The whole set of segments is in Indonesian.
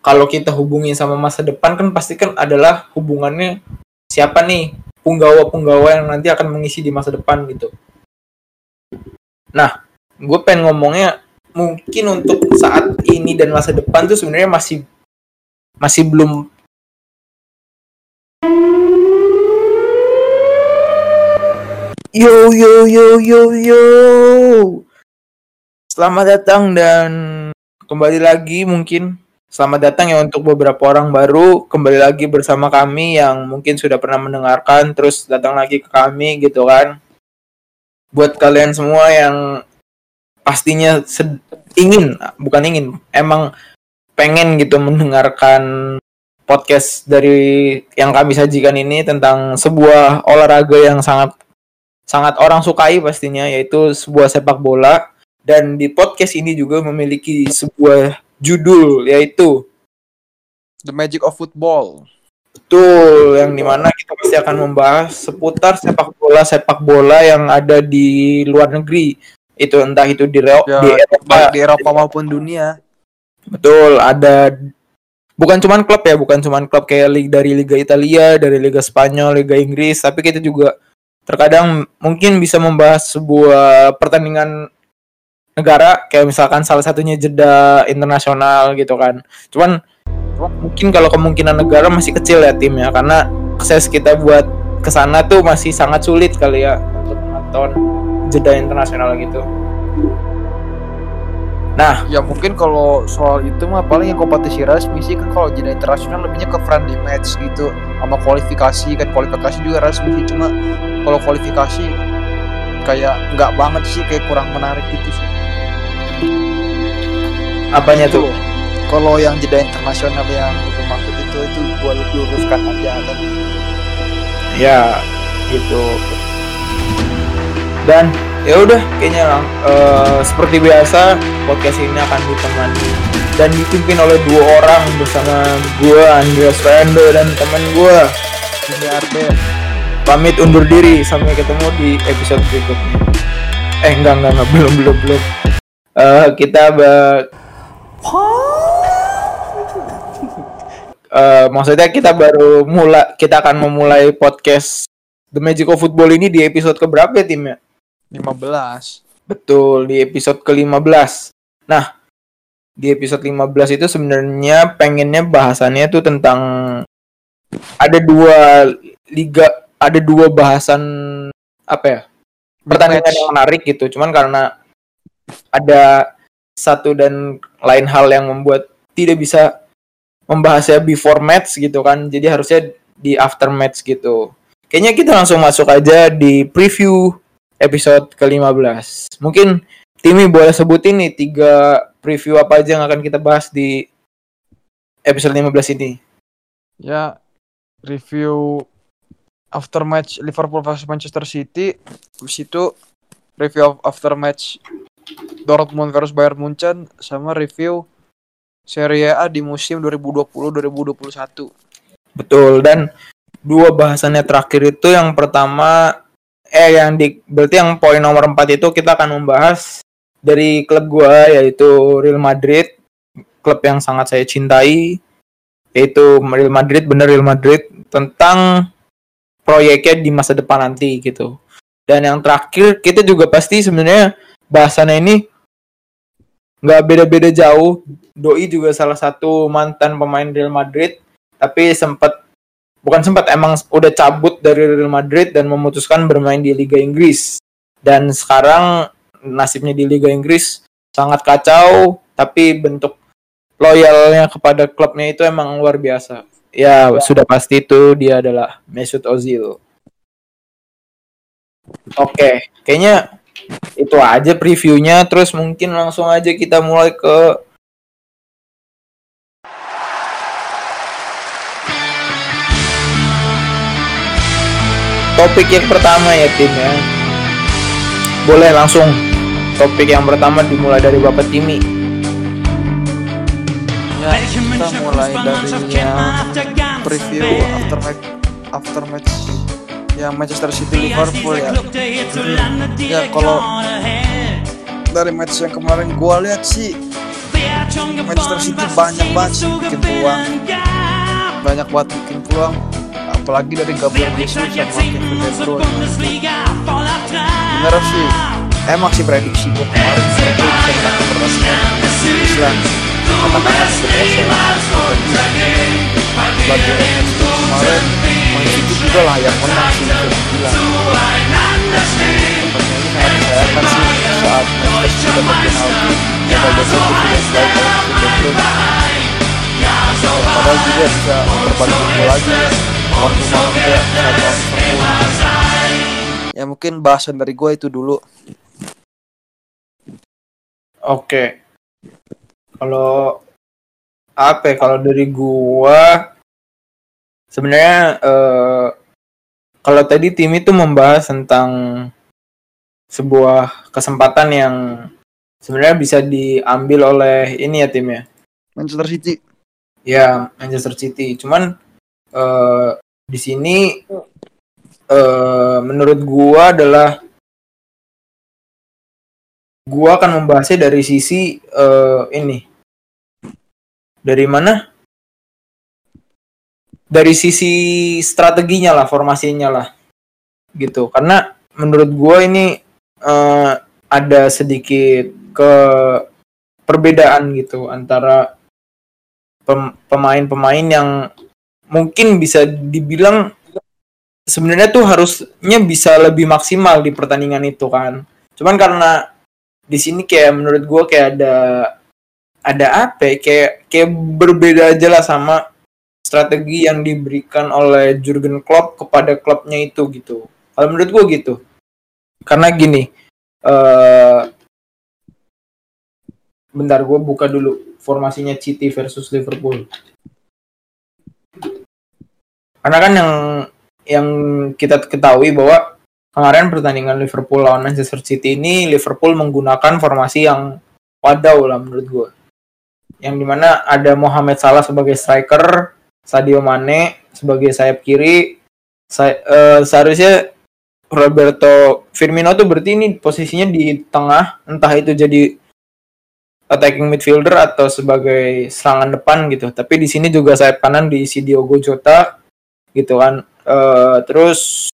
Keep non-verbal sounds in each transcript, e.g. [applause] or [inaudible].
kalau kita hubungin sama masa depan kan pasti kan adalah hubungannya siapa nih punggawa-punggawa yang nanti akan mengisi di masa depan gitu. Nah, gue pengen ngomongnya mungkin untuk saat ini dan masa depan tuh sebenarnya masih masih belum Yo yo yo yo yo. Selamat datang dan kembali lagi mungkin selamat datang ya untuk beberapa orang baru kembali lagi bersama kami yang mungkin sudah pernah mendengarkan terus datang lagi ke kami gitu kan. Buat kalian semua yang pastinya ingin bukan ingin emang pengen gitu mendengarkan podcast dari yang kami sajikan ini tentang sebuah olahraga yang sangat sangat orang sukai pastinya yaitu sebuah sepak bola dan di podcast ini juga memiliki sebuah judul yaitu The Magic of Football. betul yang di mana kita pasti akan membahas seputar sepak bola sepak bola yang ada di luar negeri itu entah itu di, Reo- Ya, di Eropa di Eropa maupun dunia. betul ada bukan cuman klub ya bukan cuman klub kayak lig dari Liga Italia dari Liga Spanyol Liga Inggris tapi kita juga terkadang mungkin bisa membahas sebuah pertandingan negara kayak misalkan salah satunya jeda internasional gitu kan cuman mungkin kalau kemungkinan negara masih kecil ya timnya karena akses kita buat ke sana tuh masih sangat sulit kali ya untuk menonton jeda internasional gitu nah Ya mungkin kalau soal itu mah paling yang kompetisi resmi sih kan kalau jadi internasional lebihnya ke friendly match gitu sama kualifikasi kan kualifikasi juga resmi sih cuma kalau kualifikasi kayak nggak banget sih kayak kurang menarik gitu sih. Apanya tuh Kalau yang jeda internasional yang itu maksud itu itu gua luruskan aja kan. ya gitu dan ya udah kayaknya lang eh, seperti biasa podcast ini akan ditemani dan dipimpin oleh dua orang bersama gua Andreas Fernando dan teman gua Ini Arden. pamit undur diri sampai ketemu di episode berikutnya eh enggak enggak, enggak belum belum belum Eh, kita ba- Eh, maksudnya kita baru mulai kita akan memulai podcast The Magic of Football ini di episode keberapa ya timnya? 15. Betul, di episode ke-15. Nah, di episode 15 itu sebenarnya pengennya bahasannya tuh tentang ada dua liga, ada dua bahasan apa ya? Pertandingan yang menarik gitu. Cuman karena ada satu dan lain hal yang membuat tidak bisa membahasnya before match gitu kan. Jadi harusnya di after match gitu. Kayaknya kita langsung masuk aja di preview episode ke-15. Mungkin Timi boleh sebutin nih tiga preview apa aja yang akan kita bahas di episode 15 ini. Ya review after match Liverpool versus Manchester City. Habis itu review of- after match Dortmund versus Bayern Munchen sama review Serie A di musim 2020-2021. Betul dan dua bahasannya terakhir itu yang pertama eh yang di berarti yang poin nomor 4 itu kita akan membahas dari klub gua yaitu Real Madrid, klub yang sangat saya cintai yaitu Real Madrid bener Real Madrid tentang proyeknya di masa depan nanti gitu. Dan yang terakhir kita juga pasti sebenarnya bahasannya ini nggak beda-beda jauh. Doi juga salah satu mantan pemain Real Madrid tapi sempat bukan sempat emang udah cabut dari Real Madrid dan memutuskan bermain di Liga Inggris. Dan sekarang nasibnya di Liga Inggris sangat kacau tapi bentuk loyalnya kepada klubnya itu emang luar biasa. Ya. sudah pasti itu dia adalah Mesut Ozil. Oke kayaknya itu aja previewnya terus mungkin langsung aja kita mulai ke topik yang pertama ya tim ya. Boleh langsung topik yang pertama dimulai dari Bapak Timi. Ya, kita mulai dari yang preview after match after match yang Manchester City Liverpool ya. Ya kalau dari match yang kemarin gua lihat sih Manchester City banyak banget sih bikin peluang. Banyak banget bikin peluang. Apalagi dari Gabriel Jesus sama Kevin De Bruyne bener sih. Emang sih prediksi gue kemarin Liverpool bisa menang pertandingan Islam katakan sebenarnya bagi kemarin Man City juga layak menang sih bisa dibilang pertandingan ini sangat disayangkan sih saat Manchester City dapat penalti. Gagal besok itu sudah baik oleh Bruyne padahal juga bisa berbalik gol lagi. Waktu malam dia bisa Liverpool ya mungkin bahasan dari gue itu dulu. Oke. Kalau apa ya, kalau dari gua sebenarnya eh, kalau tadi tim itu membahas tentang sebuah kesempatan yang sebenarnya bisa diambil oleh ini ya timnya. Manchester City Ya, Manchester City. Cuman eh, di sini eh, menurut gua adalah gua akan membahasnya dari sisi eh, ini. Dari mana? Dari sisi strateginya lah, formasinya lah. Gitu. Karena menurut gua ini eh, ada sedikit ke perbedaan gitu antara pem- pemain-pemain yang mungkin bisa dibilang sebenarnya tuh harusnya bisa lebih maksimal di pertandingan itu kan. Cuman karena di sini kayak menurut gue kayak ada ada apa ya, kayak kayak berbeda aja lah sama strategi yang diberikan oleh Jurgen Klopp kepada klubnya itu gitu. Kalau menurut gue gitu. Karena gini, eh bentar gue buka dulu formasinya City versus Liverpool. Karena kan yang yang kita ketahui bahwa kemarin pertandingan Liverpool lawan Manchester City ini Liverpool menggunakan formasi yang wadaw lah menurut gue. Yang di mana ada Mohamed Salah sebagai striker, Sadio Mane sebagai sayap kiri, saya, eh, seharusnya Roberto Firmino tuh berarti ini posisinya di tengah, entah itu jadi attacking midfielder atau sebagai serangan depan gitu. Tapi di sini juga sayap kanan diisi Diogo Jota gitu kan. Eh, terus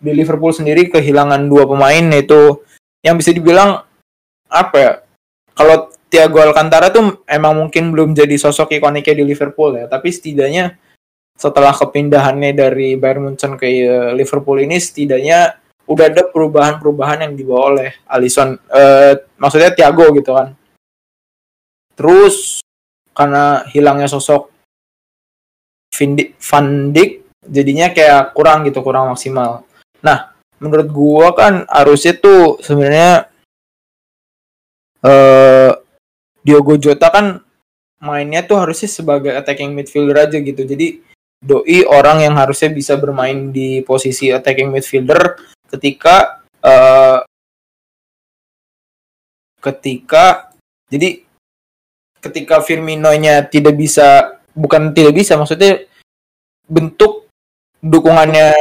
di Liverpool sendiri kehilangan dua pemain yaitu yang bisa dibilang apa ya? Kalau Thiago Alcantara tuh emang mungkin belum jadi sosok ikoniknya di Liverpool ya, tapi setidaknya setelah kepindahannya dari Bayern Munchen ke eh, Liverpool ini setidaknya udah ada perubahan-perubahan yang dibawa oleh Alisson eh, maksudnya Thiago gitu kan. Terus karena hilangnya sosok Van Dijk, jadinya kayak kurang gitu kurang maksimal. Nah menurut gua kan harusnya tuh sebenarnya eh Diogo Jota kan mainnya tuh harusnya sebagai attacking midfielder aja gitu. Jadi doi orang yang harusnya bisa bermain di posisi attacking midfielder ketika eh ketika jadi ketika Firmino-nya tidak bisa bukan tidak bisa maksudnya bentuk dukungannya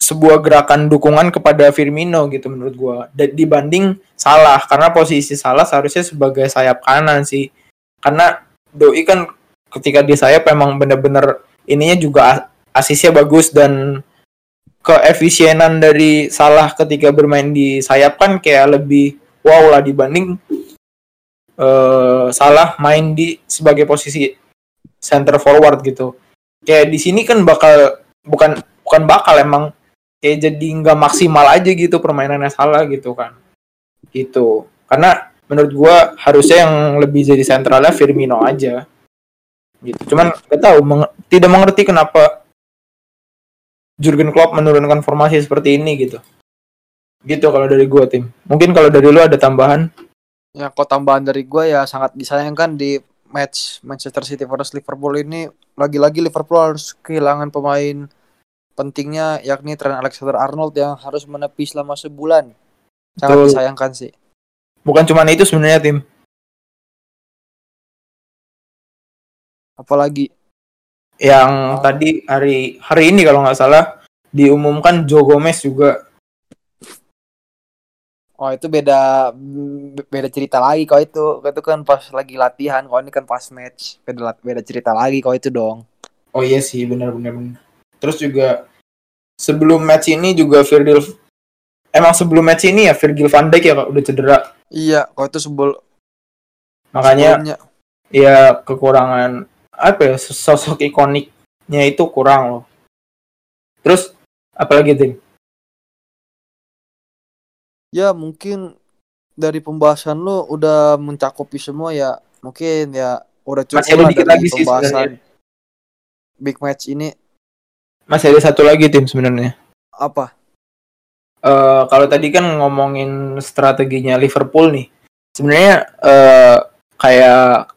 sebuah gerakan dukungan kepada Firmino gitu menurut Da- dibanding Salah karena posisi Salah seharusnya sebagai sayap kanan sih karena doi kan ketika di sayap emang bener-bener ininya juga asisnya bagus dan keefisienan dari Salah ketika bermain di sayap kan kayak lebih wow lah dibanding eh Salah main di sebagai posisi center forward gitu. Kayak di sini kan bakal bukan bukan bakal emang kayak jadi nggak maksimal aja gitu permainannya Salah gitu kan. Gitu. Karena menurut gua harusnya yang lebih jadi sentralnya Firmino aja. Gitu. Cuman gak tahu meng- tidak mengerti kenapa Jurgen Klopp menurunkan formasi seperti ini gitu. Gitu kalau dari gua tim. Mungkin kalau dari lu ada tambahan? Ya, kok tambahan dari gue ya sangat disayangkan di match Manchester City versus Liverpool ini lagi-lagi Liverpool harus kehilangan pemain pentingnya yakni Trent Alexander-Arnold yang harus menepi selama sebulan. Sangat Betul. disayangkan sih. Bukan cuma itu sebenarnya tim. Apalagi yang tadi hari hari ini kalau nggak salah diumumkan Joe Gomez juga Oh itu beda beda cerita lagi kau itu. Kau itu kan pas lagi latihan, kau ini kan pas match. Beda beda cerita lagi kau itu dong. Oh iya sih, benar-benar. Terus juga sebelum match ini juga Virgil emang sebelum match ini ya Virgil van Dijk ya Kak, udah cedera. Iya, kau itu sebel Makanya sebelumnya. ya kekurangan apa ya sosok ikoniknya itu kurang loh. Terus apalagi tim? Ya mungkin dari pembahasan lo udah mencakupi semua ya. Mungkin ya udah cukup Masih ada lah dari lagi sih pembahasan big match ini. Masih ada satu lagi tim sebenarnya. Apa? Eh kalau tadi kan ngomongin strateginya Liverpool nih, sebenarnya eh kayak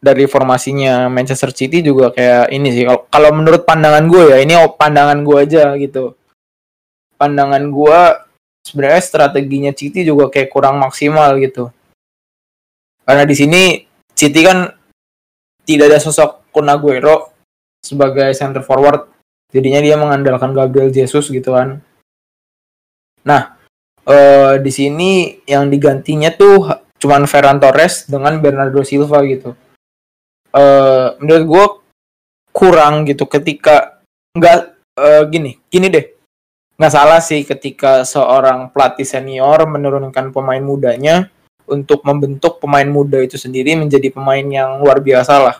dari formasinya Manchester City juga kayak ini sih. Kalau kalau menurut pandangan gue ya, ini pandangan gue aja gitu. Pandangan gue sebenarnya strateginya City juga kayak kurang maksimal gitu. Karena di sini City kan tidak ada sosok Kun Aguero sebagai center forward, jadinya dia mengandalkan Gabriel Jesus gitu kan. Nah, eh, di sini yang digantinya tuh cuman Ferran Torres dengan Bernardo Silva gitu. Eh, menurut gue kurang gitu ketika nggak eh, gini, gini deh, nggak salah sih ketika seorang pelatih senior menurunkan pemain mudanya untuk membentuk pemain muda itu sendiri menjadi pemain yang luar biasa lah.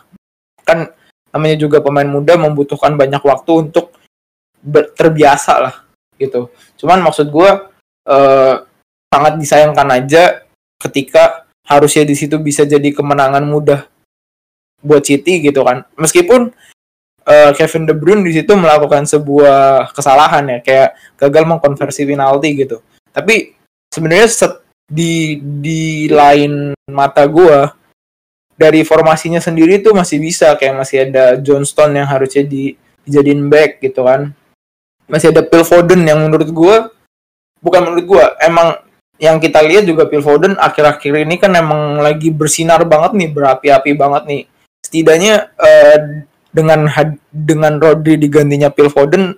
Kan namanya juga pemain muda membutuhkan banyak waktu untuk ber- terbiasa lah gitu. Cuman maksud gue eh, sangat disayangkan aja ketika harusnya di situ bisa jadi kemenangan mudah buat City gitu kan. Meskipun eh, Kevin De Bruyne di situ melakukan sebuah kesalahan ya, kayak gagal mengkonversi penalti gitu. Tapi sebenarnya di di lain mata gua dari formasinya sendiri tuh masih bisa kayak masih ada Johnston yang harusnya di dijadiin back gitu kan. Masih ada Phil Foden yang menurut gua bukan menurut gua, emang yang kita lihat juga Phil Foden akhir-akhir ini kan emang lagi bersinar banget nih, berapi-api banget nih. Setidaknya eh, dengan had- dengan Rodri digantinya Phil Foden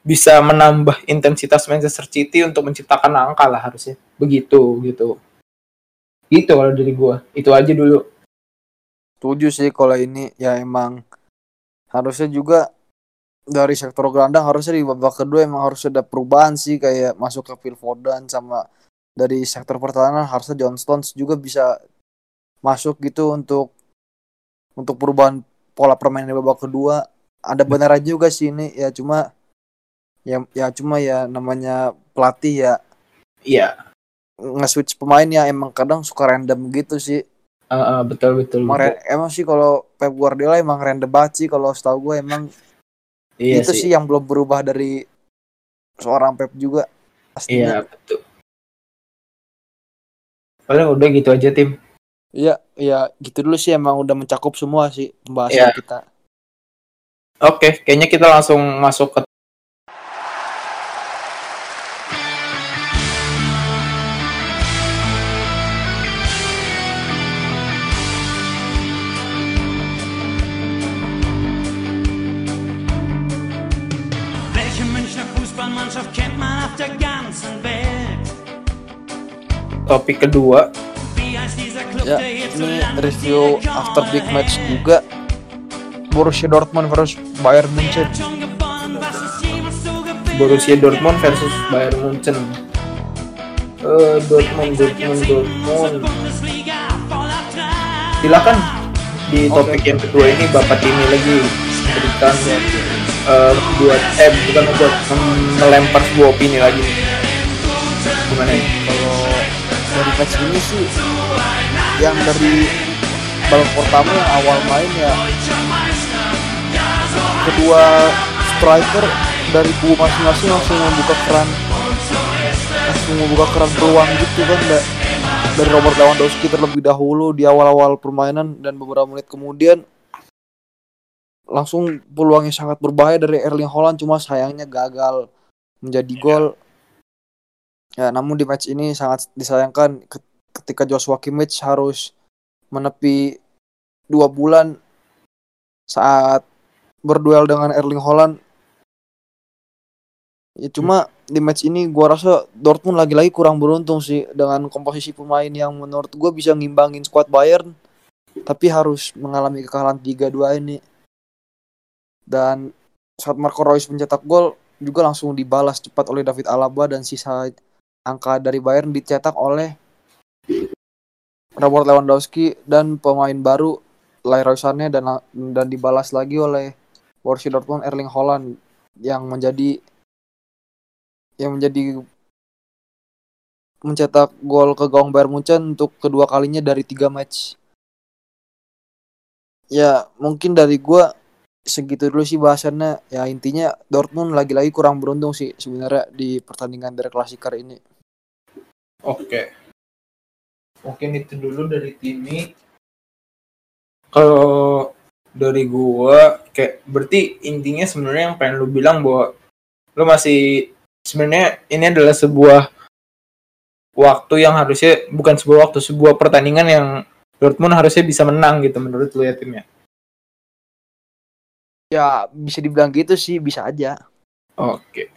bisa menambah intensitas Manchester City untuk menciptakan angka lah harusnya. Begitu gitu. Gitu kalau dari gua. Itu aja dulu. Setuju sih kalau ini ya emang. Harusnya juga dari sektor gelandang harusnya di babak kedua emang harus ada perubahan sih kayak masuk ke Phil Foden sama dari sektor pertahanan harusnya John Stones juga bisa masuk gitu untuk untuk perubahan pola permainan di babak kedua. Ada benar juga sih ini ya cuma ya ya cuma ya namanya pelatih ya Iya. nge-switch pemain ya emang kadang suka random gitu sih Eh, eh, betul betul. Emang, betul. re- emang sih kalau Pep Guardiola emang random banget sih kalau setahu gue emang Iya itu sih. yang belum berubah dari seorang Pep juga Iya pastinya. betul. Paling udah gitu aja tim. Iya, iya gitu dulu sih emang udah mencakup semua sih pembahasan Iya. kita. Oke, kayaknya kita langsung masuk ke topik kedua. Ya, ini review after big match juga. Borussia Dortmund versus Bayern München. Borussia Dortmund versus Bayern Munchen. Eh, Dortmund, Dortmund, Dortmund. Silakan di topik yang kedua ini Bapak Timi lagi berikan eh, buat eh bukan buat melempar sebuah opini lagi nih. Gimana ya? Kalau dari match ini sih yang dari babak pertama yang awal main ya kedua striker dari kubu masing-masing langsung membuka keran langsung membuka keran peluang gitu kan da- dari Robert Lewandowski terlebih dahulu di awal-awal permainan dan beberapa menit kemudian langsung peluangnya sangat berbahaya dari Erling Haaland cuma sayangnya gagal menjadi gol Ya, namun di match ini sangat disayangkan ke- ketika Joshua Kimmich harus menepi dua bulan saat berduel dengan Erling Haaland. Ya cuma di match ini gua rasa Dortmund lagi-lagi kurang beruntung sih dengan komposisi pemain yang menurut gua bisa ngimbangin squad Bayern tapi harus mengalami kekalahan 3-2 ini. Dan saat Marco Reus mencetak gol juga langsung dibalas cepat oleh David Alaba dan sisa angka dari Bayern dicetak oleh Robert Lewandowski dan pemain baru Leroy Sané dan dan dibalas lagi oleh Borussia Dortmund Erling Haaland yang menjadi yang menjadi mencetak gol ke gawang Bayern Munchen untuk kedua kalinya dari tiga match. Ya mungkin dari gua segitu dulu sih bahasannya. Ya intinya Dortmund lagi-lagi kurang beruntung sih sebenarnya di pertandingan dari klasikar ini. Oke. Mungkin itu dulu dari Timi. Kalau dari gua kayak berarti intinya sebenarnya yang pengen lu bilang bahwa lu masih sebenarnya ini adalah sebuah waktu yang harusnya bukan sebuah waktu sebuah pertandingan yang Dortmund harusnya bisa menang gitu menurut lu ya timnya. Ya bisa dibilang gitu sih bisa aja. Oke.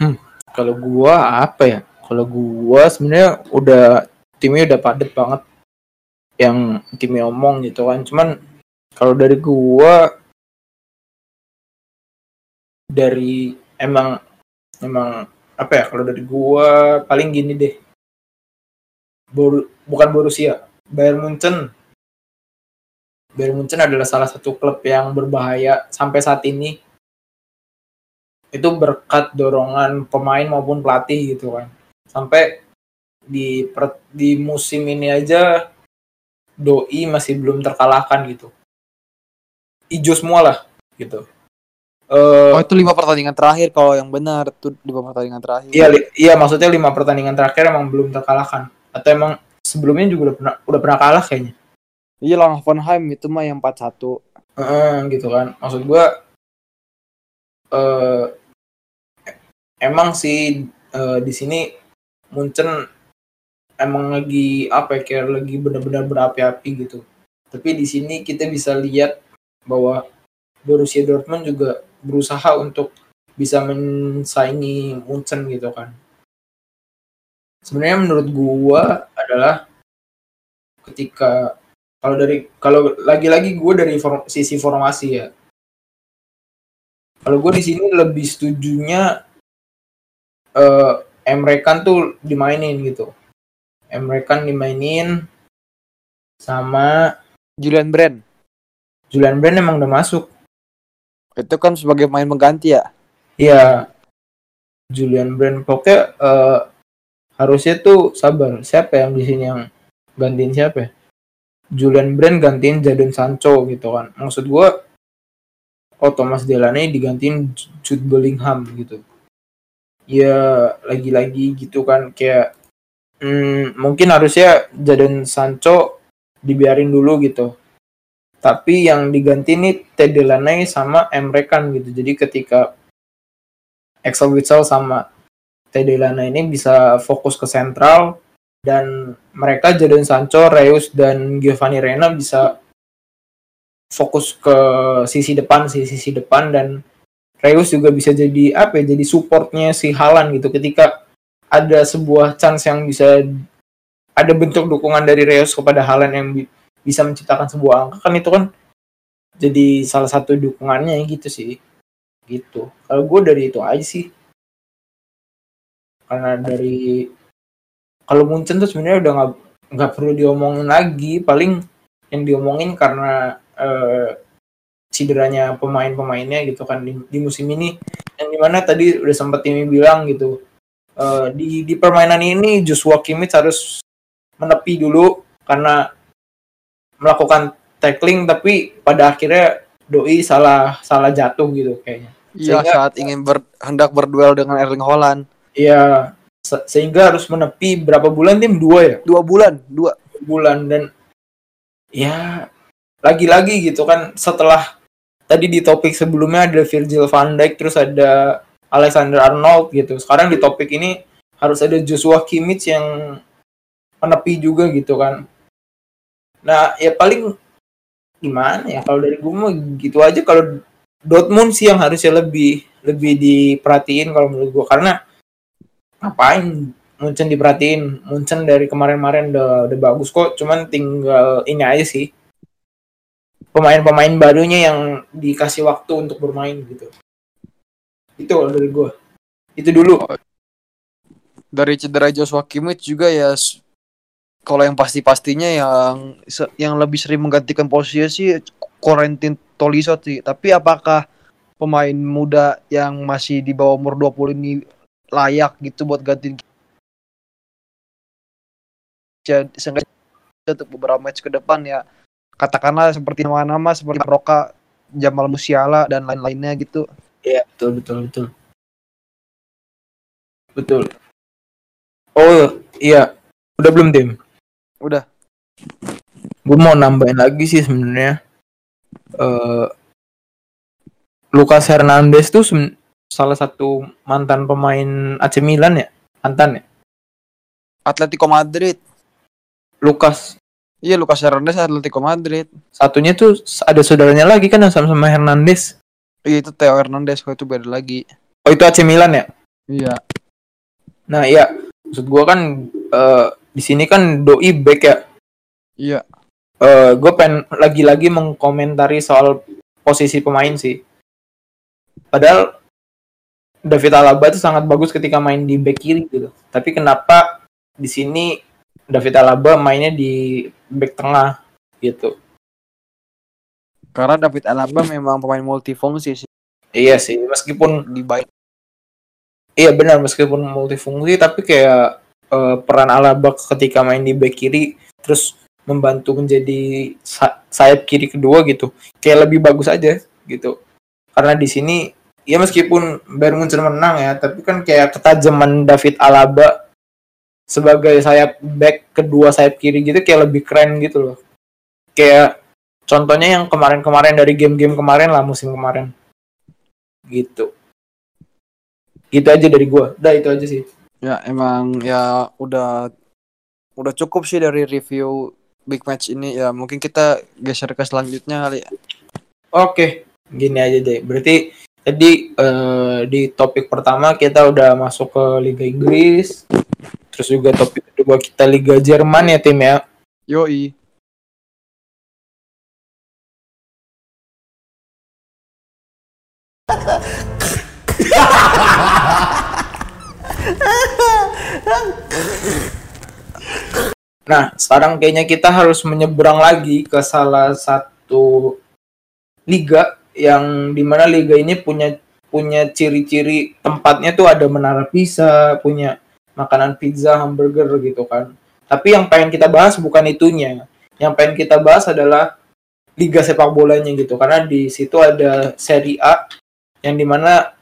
Hmm, kalau gua apa ya? Kalau gua sebenarnya udah timnya udah padat banget yang timnya omong gitu kan. Cuman kalau dari gua dari emang emang apa ya kalau dari gua paling gini deh. Bor, bukan Borussia, Bayern Munchen. Bayern Munchen adalah salah satu klub yang berbahaya sampai saat ini. Itu berkat dorongan pemain maupun pelatih gitu kan. Sampai di per, di musim ini aja doi masih belum terkalahkan gitu. Hijau semua lah gitu. Eh, Oh itu lima pertandingan terakhir kalau yang benar tuh lima pertandingan terakhir. iya iya maksudnya lima pertandingan terakhir emang belum terkalahkan. Atau emang sebelumnya juga udah pernah udah pernah kalah kayaknya Iya lawan Hoffenheim itu mah yang 4-1. Heeh, gitu kan. Maksud gua eh emang sih eh, di sini Munchen emang lagi apa ya kayak lagi benar-benar berapi-api gitu. Tapi di sini kita bisa lihat bahwa Borussia Dortmund juga berusaha untuk bisa mensaingi Munchen gitu kan. Sebenarnya menurut gua adalah ketika kalau dari kalau lagi-lagi gue dari form- sisi formasi ya. Kalau gue di sini lebih setujunya eh Emre Can tuh dimainin gitu. Emre Can dimainin sama Julian Brand. Julian Brand emang udah masuk. Itu kan sebagai pemain mengganti ya. Iya. Julian Brand pokoknya eh, harusnya tuh sabar. Siapa yang di sini yang gantiin siapa ya? Julian Brand gantiin Jadon Sancho gitu kan. Maksud gua oh Thomas Delaney digantiin Jude Bellingham gitu. Ya lagi-lagi gitu kan kayak hmm, mungkin harusnya Jadon Sancho dibiarin dulu gitu. Tapi yang diganti nih Ted Delaney sama Emre Can gitu. Jadi ketika Axel Witsel sama Ted Delaney ini bisa fokus ke sentral dan mereka Jadon Sancho, Reus dan Giovanni Reina bisa fokus ke sisi depan, sisi sisi depan dan Reus juga bisa jadi apa ya, jadi supportnya si Halan gitu. Ketika ada sebuah chance yang bisa ada bentuk dukungan dari Reus kepada Halan yang bi- bisa menciptakan sebuah angka kan itu kan jadi salah satu dukungannya gitu sih. Gitu. Kalau gue dari itu aja sih. Karena dari kalau Munchen tuh sebenarnya udah nggak nggak perlu diomongin lagi. Paling yang diomongin karena eh, cederanya pemain-pemainnya gitu kan. Di, di musim ini yang di mana tadi udah sempat ini bilang gitu. Eh, di di permainan ini Joshua Kimmich harus menepi dulu karena melakukan tackling tapi pada akhirnya doi salah salah jatuh gitu kayaknya. Iya saat ingin ber, hendak berduel dengan Erling Haaland. Iya, se- sehingga harus menepi berapa bulan tim? Dua ya? Dua bulan, dua. bulan dan ya lagi-lagi gitu kan setelah tadi di topik sebelumnya ada Virgil van Dijk terus ada Alexander Arnold gitu. Sekarang di topik ini harus ada Joshua Kimmich yang menepi juga gitu kan. Nah ya paling gimana ya? Kalau dari gue mah gitu aja. Kalau Dortmund sih yang harusnya lebih lebih diperhatiin kalau menurut gue karena ngapain? Munchen diperhatiin. Munchen dari kemarin-kemarin udah udah bagus kok. Cuman tinggal ini aja sih. Pemain-pemain barunya yang dikasih waktu untuk bermain gitu. Itu dari gue itu dulu. Dari cedera Joshua Kimmich juga ya kalau yang pasti-pastinya yang yang lebih sering menggantikan posisi sih Corentin Tolisso sih. Tapi apakah pemain muda yang masih di bawah umur 20 ini layak gitu buat gantiin jadi seenggaknya untuk beberapa match ke depan ya katakanlah seperti nama-nama seperti Roka, Jamal Musiala dan lain-lainnya gitu. Iya betul betul betul. Betul. Oh iya, udah belum tim? Udah. Gue mau nambahin lagi sih sebenarnya. eh Lucas Hernandez tuh salah satu mantan pemain AC Milan ya, mantan ya. Atletico Madrid. Lucas Iya Lucas Hernandez Atletico Madrid. satunya tuh ada saudaranya lagi kan yang sama-sama Hernandez. Iya itu Theo Hernandez kalau itu beda lagi. Oh itu AC Milan ya? Iya. Nah iya, maksud gua kan eh, di sini kan doi back ya. Iya. eh gue pengen lagi-lagi mengkomentari soal posisi pemain sih. Padahal David Alaba itu sangat bagus ketika main di back kiri gitu. Tapi kenapa di sini David Alaba mainnya di back tengah gitu? Karena David Alaba memang pemain multifungsi sih Iya sih, meskipun di baik. iya benar meskipun multifungsi tapi kayak eh, peran Alaba ketika main di back kiri terus membantu menjadi sa- sayap kiri kedua gitu kayak lebih bagus aja gitu karena di sini ya meskipun Bayern Munchen menang ya tapi kan kayak ketajaman David Alaba sebagai sayap back kedua sayap kiri gitu kayak lebih keren gitu loh. Kayak contohnya yang kemarin-kemarin dari game-game kemarin lah musim kemarin. Gitu. Gitu aja dari gua. Udah itu aja sih. Ya emang ya udah udah cukup sih dari review big match ini. Ya mungkin kita geser ke selanjutnya kali ya. Oke, gini aja deh. Berarti tadi eh, di topik pertama kita udah masuk ke Liga Inggris. Terus juga topik kedua kita Liga Jerman ya tim ya. Yoi. Nah, sekarang kayaknya kita harus menyeberang lagi ke salah satu liga yang di mana liga ini punya punya ciri-ciri tempatnya tuh ada menara pizza, punya makanan pizza, hamburger gitu kan. Tapi yang pengen kita bahas bukan itunya. Yang pengen kita bahas adalah liga sepak bolanya gitu. Karena di situ ada Serie A yang di mana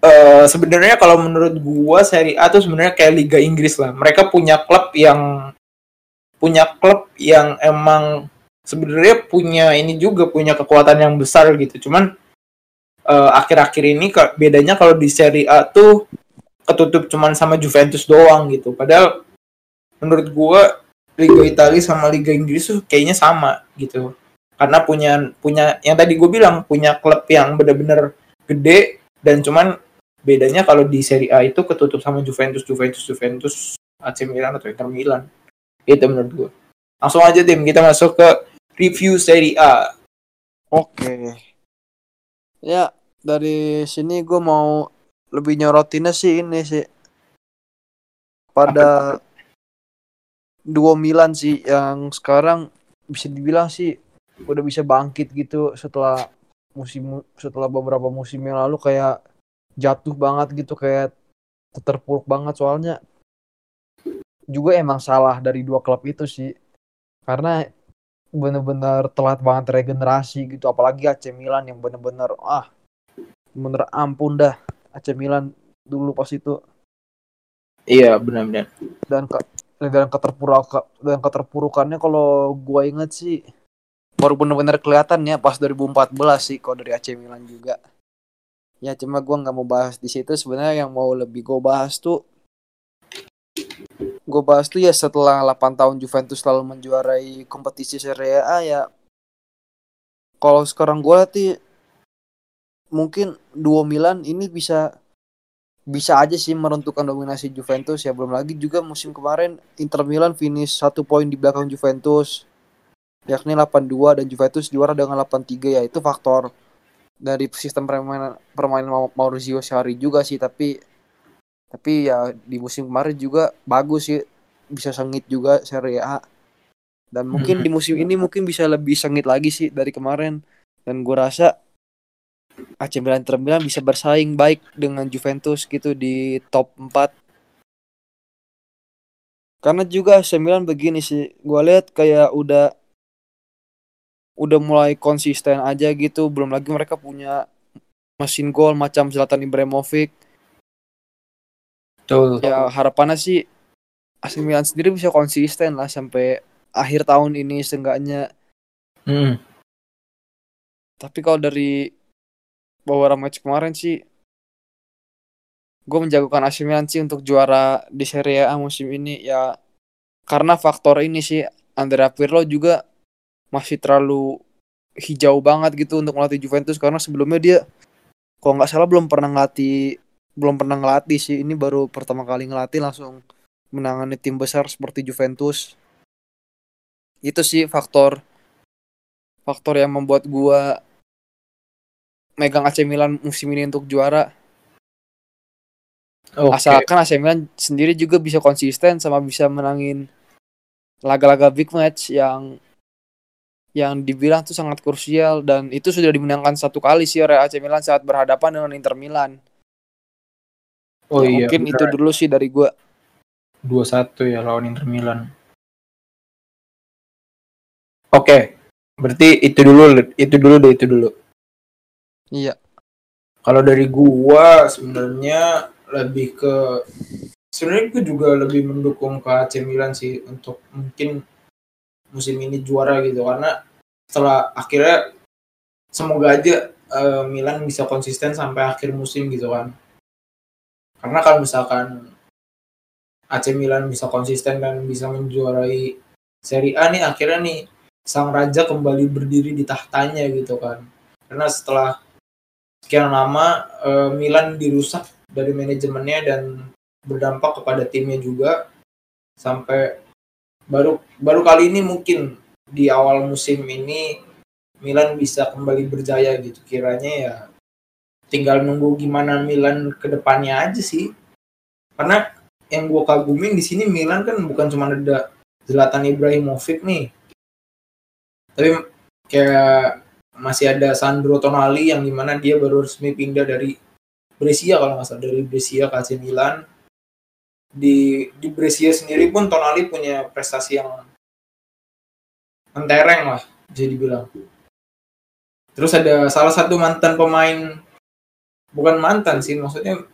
eh sebenarnya kalau menurut gua Serie A tuh sebenarnya kayak Liga Inggris lah. Mereka punya klub yang punya klub yang emang sebenarnya punya ini juga punya kekuatan yang besar gitu. Cuman eh, akhir-akhir ini ke- bedanya kalau di Serie A tuh ketutup cuman sama Juventus doang gitu. Padahal menurut gua Liga Italia sama Liga Inggris tuh kayaknya sama gitu. Karena punya punya yang tadi gue bilang punya klub yang bener-bener gede dan cuman bedanya kalau di Serie A itu ketutup sama Juventus, Juventus, Juventus, AC Milan atau Inter Milan. Itu menurut gue. Langsung aja tim kita masuk ke review Serie A. Oke. Ya dari sini gue mau lebih nyorotinnya sih ini sih pada duo Milan sih yang sekarang bisa dibilang sih udah bisa bangkit gitu setelah musim setelah beberapa musim yang lalu kayak jatuh banget gitu kayak terpuruk banget soalnya juga emang salah dari dua klub itu sih karena bener-bener telat banget regenerasi gitu. Apalagi AC Milan yang bener-bener ah bener ampun dah. AC Milan dulu pas itu. Iya benar-benar. dan ke dan keterpuruk dan keterpurukannya kalau gua inget sih baru bener-bener kelihatan ya pas 2014 sih kalau dari AC Milan juga. Ya cuma gua nggak mau bahas di situ. Sebenarnya yang mau lebih gua bahas tuh gue bahas tuh ya setelah 8 tahun Juventus selalu menjuarai kompetisi Serie A ya. Kalau sekarang gue sih mungkin duo Milan ini bisa bisa aja sih menentukan dominasi Juventus ya. Belum lagi juga musim kemarin Inter Milan finish satu poin di belakang Juventus yakni 82 dan Juventus juara dengan 83 ya. Itu faktor dari sistem permainan permainan Mau- Maurizio Sarri juga sih tapi tapi ya di musim kemarin juga bagus sih. Bisa sengit juga Serie A. Dan mungkin di musim ini mungkin bisa lebih sengit lagi sih dari kemarin. Dan gue rasa AC Milan Inter Milan bisa bersaing baik dengan Juventus gitu di top 4 karena juga AC Milan begini sih gue lihat kayak udah udah mulai konsisten aja gitu. Belum lagi mereka punya mesin gol macam Zlatan Ibrahimovic Betul. ya harapannya sih AC Milan sendiri bisa konsisten lah sampai akhir tahun ini seenggaknya Hmm. tapi kalau dari beberapa match kemarin sih gue menjagokan AC Milan sih untuk juara di Serie A musim ini ya karena faktor ini sih Andrea Pirlo juga masih terlalu hijau banget gitu untuk melatih Juventus karena sebelumnya dia kalau nggak salah belum pernah ngelatih belum pernah ngelatih sih ini baru pertama kali ngelatih langsung menangani tim besar seperti Juventus itu sih faktor faktor yang membuat gua megang AC Milan musim ini untuk juara Oke. asalkan AC Milan sendiri juga bisa konsisten sama bisa menangin laga-laga big match yang yang dibilang tuh sangat krusial dan itu sudah dimenangkan satu kali sih oleh AC Milan saat berhadapan dengan Inter Milan. Oh Ya, iya. mungkin itu dulu sih dari gua. 2-1 ya lawan Inter Milan. Oke. Berarti itu dulu itu dulu deh itu dulu. Iya. Kalau dari gua sebenarnya lebih ke sebenarnya gue juga lebih mendukung ke AC Milan sih untuk mungkin musim ini juara gitu karena setelah akhirnya semoga aja eh, Milan bisa konsisten sampai akhir musim gitu kan. Karena kalau misalkan AC Milan bisa konsisten dan bisa menjuarai Serie A nih akhirnya nih sang raja kembali berdiri di tahtanya gitu kan. Karena setelah sekian lama eh, Milan dirusak dari manajemennya dan berdampak kepada timnya juga sampai baru baru kali ini mungkin di awal musim ini Milan bisa kembali berjaya gitu kiranya ya tinggal nunggu gimana Milan ke depannya aja sih. Karena yang gue kagumin di sini Milan kan bukan cuma ada Zlatan Ibrahimovic nih. Tapi kayak masih ada Sandro Tonali yang di mana dia baru resmi pindah dari Brescia kalau nggak salah dari Brescia ke AC Milan. Di di Brescia sendiri pun Tonali punya prestasi yang mentereng lah jadi bilang terus ada salah satu mantan pemain bukan mantan sih maksudnya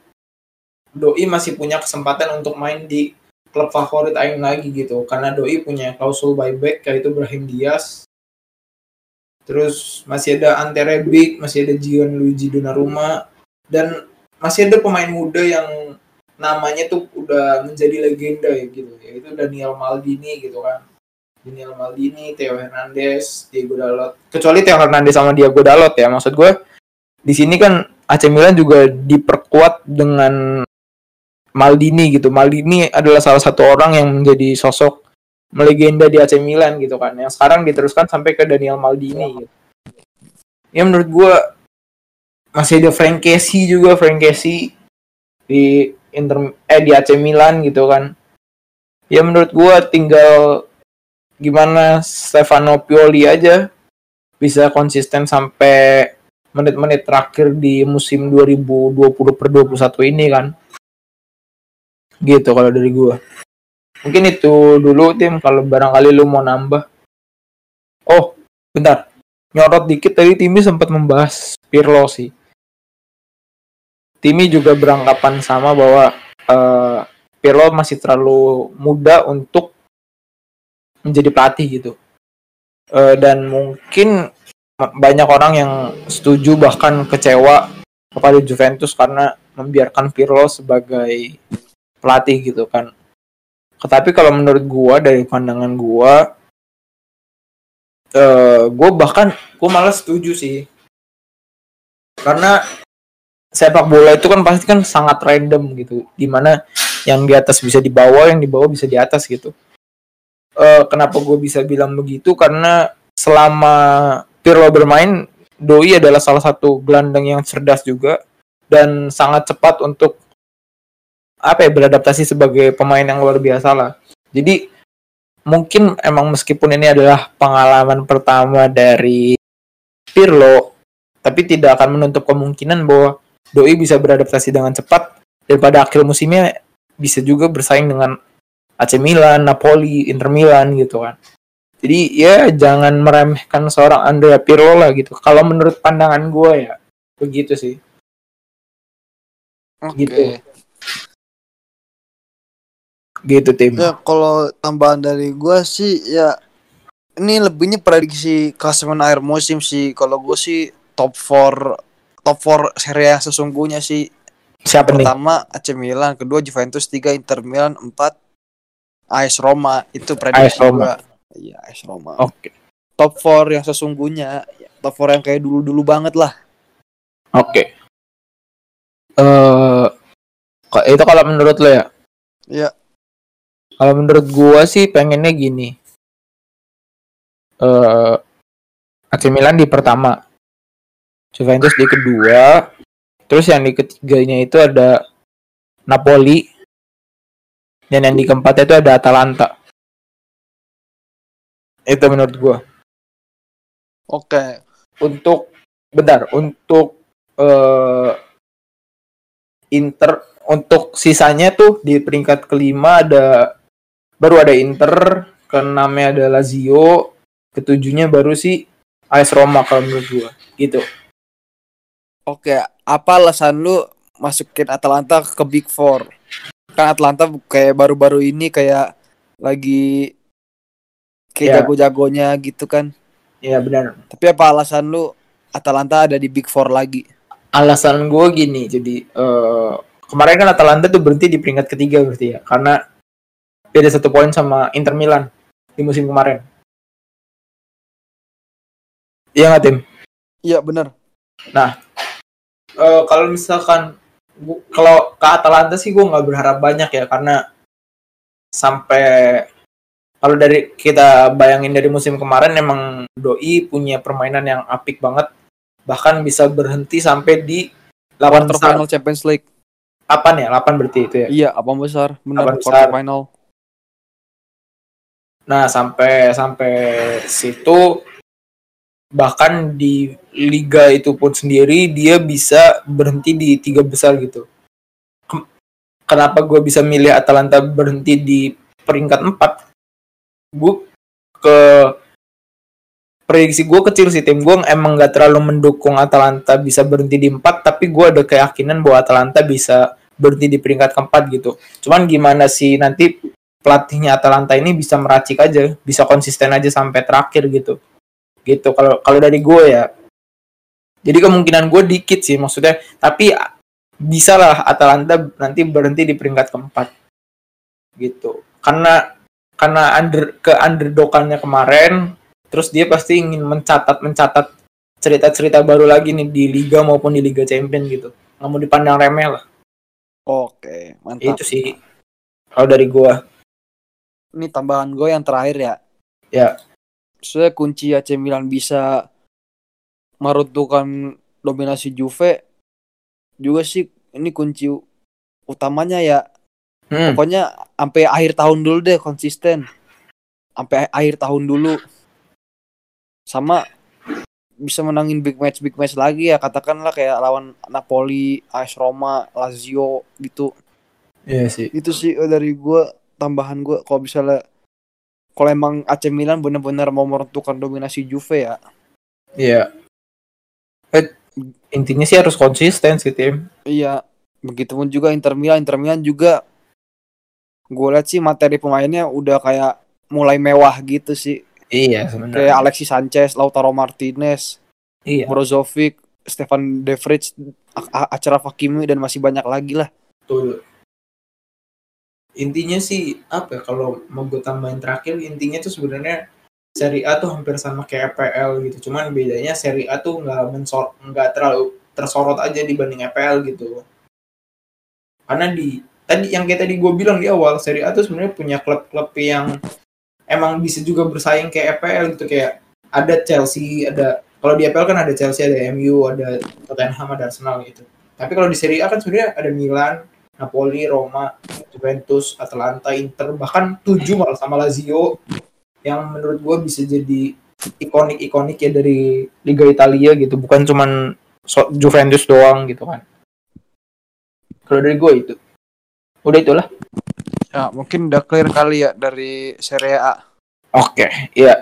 Doi masih punya kesempatan untuk main di klub favorit Aing lagi gitu. Karena Doi punya klausul buyback kayak itu Brahim Diaz. Terus masih ada Ante Rebic masih ada Gianluigi Donnarumma. Dan masih ada pemain muda yang namanya tuh udah menjadi legenda ya gitu. Yaitu Daniel Maldini gitu kan. Daniel Maldini, Theo Hernandez, Diego Dalot. Kecuali Theo Hernandez sama Diego Dalot ya, maksud gue di sini kan AC Milan juga diperkuat dengan Maldini gitu. Maldini adalah salah satu orang yang menjadi sosok melegenda di AC Milan gitu kan. Yang sekarang diteruskan sampai ke Daniel Maldini gitu. Ya menurut gue masih ada Frank Casey juga, Frank Casey di Inter eh di AC Milan gitu kan. Ya menurut gue tinggal gimana Stefano Pioli aja bisa konsisten sampai menit-menit terakhir di musim 2020 per 21 ini kan. Gitu kalau dari gua. Mungkin itu dulu tim. Kalau barangkali lu mau nambah. Oh bentar. Nyorot dikit tadi Timi sempat membahas Pirlo sih. Timi juga beranggapan sama bahwa eh, Pirlo masih terlalu muda untuk menjadi pelatih gitu. Eh, dan mungkin banyak orang yang setuju bahkan kecewa kepada Juventus karena membiarkan Pirlo sebagai pelatih gitu kan. Tetapi kalau menurut gua dari pandangan gua eh gue bahkan gue malah setuju sih. Karena sepak bola itu kan pasti kan sangat random gitu. Di mana yang di atas bisa di bawah yang di bawah bisa di atas gitu. Eh kenapa gue bisa bilang begitu? Karena selama Pirlo bermain Doi adalah salah satu gelandang yang cerdas juga dan sangat cepat untuk apa ya beradaptasi sebagai pemain yang luar biasa lah jadi mungkin emang meskipun ini adalah pengalaman pertama dari Pirlo tapi tidak akan menutup kemungkinan bahwa Doi bisa beradaptasi dengan cepat dan pada akhir musimnya bisa juga bersaing dengan AC Milan, Napoli, Inter Milan gitu kan. Jadi ya jangan meremehkan seorang Andrea Pirlo lah gitu. Kalau menurut pandangan gue ya begitu sih. Oke. Gitu. Gitu tim. Ya kalau tambahan dari gua sih ya ini lebihnya prediksi klasemen akhir musim sih. Kalau gue sih top 4 top 4 seri yang sesungguhnya sih. Siapa nih? Pertama AC Milan, kedua Juventus, tiga Inter Milan, empat AS Roma. Itu prediksi AS Roma. gua. Iya, AS Roma. Oke. Top 4 yang sesungguhnya, top 4 yang kayak dulu-dulu banget lah. Oke. Eh kok- itu kalau menurut lo ya? Iya. Kalau menurut gua sih pengennya gini. Eh AC Milan di pertama. Juventus di kedua. Terus yang di ketiganya itu ada Napoli. Dan yang di keempat itu ada Atalanta. Itu menurut gua. Oke. Untuk bentar, untuk eh Inter untuk sisanya tuh di peringkat kelima ada baru ada Inter, keenamnya ada Lazio, ketujuhnya baru sih AS Roma kalau menurut gua. Gitu. Oke, apa alasan lu masukin Atalanta ke Big Four? Kan Atalanta kayak baru-baru ini kayak lagi kayak Ya. jago-jagonya gitu kan. Ya benar. Tapi apa alasan lu Atalanta ada di Big Four lagi? Alasan gue gini, jadi eh kemarin kan Atalanta tuh berhenti di peringkat ketiga berarti ya, karena beda satu poin sama Inter Milan di musim kemarin. Iya nggak tim? Iya bener. Eh, kalau misalkan gua- kalau ke Atalanta sih gue nggak berharap banyak ya karena sampai kalau dari kita bayangin dari musim kemarin emang Doi punya permainan yang apik banget bahkan bisa berhenti sampai di 8 Quarter besar final Champions League. 8 ya 8 berarti itu ya Iya, apa besar? Quarter besar. final. nah sampai sampai situ bahkan di liga itu pun sendiri dia bisa berhenti di tiga besar gitu kenapa gue bisa milih Atalanta berhenti di peringkat 4 gue ke prediksi gue kecil sih tim gue emang gak terlalu mendukung Atalanta bisa berhenti di 4 tapi gue ada keyakinan bahwa Atalanta bisa berhenti di peringkat keempat gitu. Cuman gimana sih nanti pelatihnya Atalanta ini bisa meracik aja bisa konsisten aja sampai terakhir gitu. Gitu kalau kalau dari gue ya. Jadi kemungkinan gue dikit sih maksudnya tapi bisa lah Atalanta nanti berhenti di peringkat keempat. Gitu. Karena karena under ke underdogannya kemarin terus dia pasti ingin mencatat mencatat cerita-cerita baru lagi nih di liga maupun di liga champion gitu nggak mau dipandang remeh lah Oke, mantap. itu sih kalau dari gue Ini tambahan gue yang terakhir ya. Ya. Saya kunci AC Milan bisa meruntuhkan dominasi Juve juga sih ini kunci utamanya ya hmm, pokoknya sampai akhir tahun dulu deh konsisten. Sampai akhir tahun dulu. Sama bisa menangin big match big match lagi ya katakanlah kayak lawan Napoli, AS Roma, Lazio gitu. Iya sih. Itu sih eh, dari gue tambahan gue kalau misalnya kalau emang AC Milan benar-benar mau meruntuhkan dominasi Juve ya. Iya. Eh, intinya sih harus konsisten sih tim. iya begitupun juga Inter Milan. Inter Milan juga gue lihat sih materi pemainnya udah kayak mulai mewah gitu sih Iya kayak sebenarnya. Alexis Sanchez, Lautaro Martinez, Iya. Brozovic, Stefan De Vrij, A- A- Achraf Hakimi dan masih banyak lagi lah. Betul. Intinya sih apa ya kalau mau gue tambahin terakhir intinya tuh sebenarnya Serie A tuh hampir sama kayak EPL gitu. Cuman bedanya Serie A tuh nggak mensor nggak terlalu tersorot aja dibanding EPL gitu. Karena di tadi yang kayak tadi gue bilang di awal Serie A tuh sebenarnya punya klub-klub yang emang bisa juga bersaing kayak EPL gitu kayak ada Chelsea, ada kalau di EPL kan ada Chelsea, ada MU, ada Tottenham, ada Arsenal gitu. Tapi kalau di Serie A kan sebenarnya ada Milan, Napoli, Roma, Juventus, Atalanta, Inter, bahkan tujuh malah sama Lazio yang menurut gue bisa jadi ikonik-ikonik ya dari Liga Italia gitu, bukan cuman Juventus doang gitu kan. Kalau dari gue itu, udah itulah. Ya, mungkin udah clear kali ya dari Serie A. Oke, iya.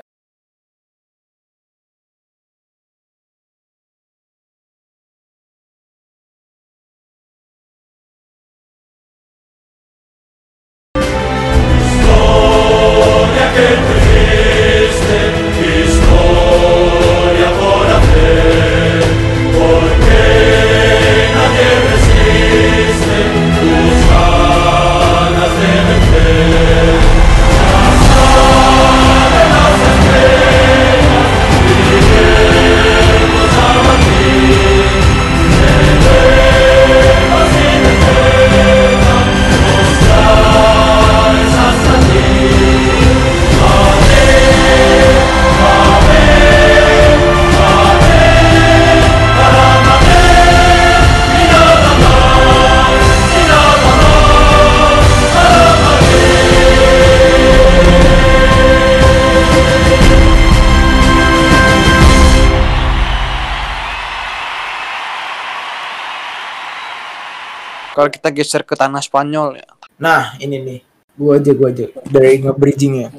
Kalau kita geser ke tanah Spanyol ya. Nah, ini nih. Gua aja, gua aja. Dari nge-bridgingnya.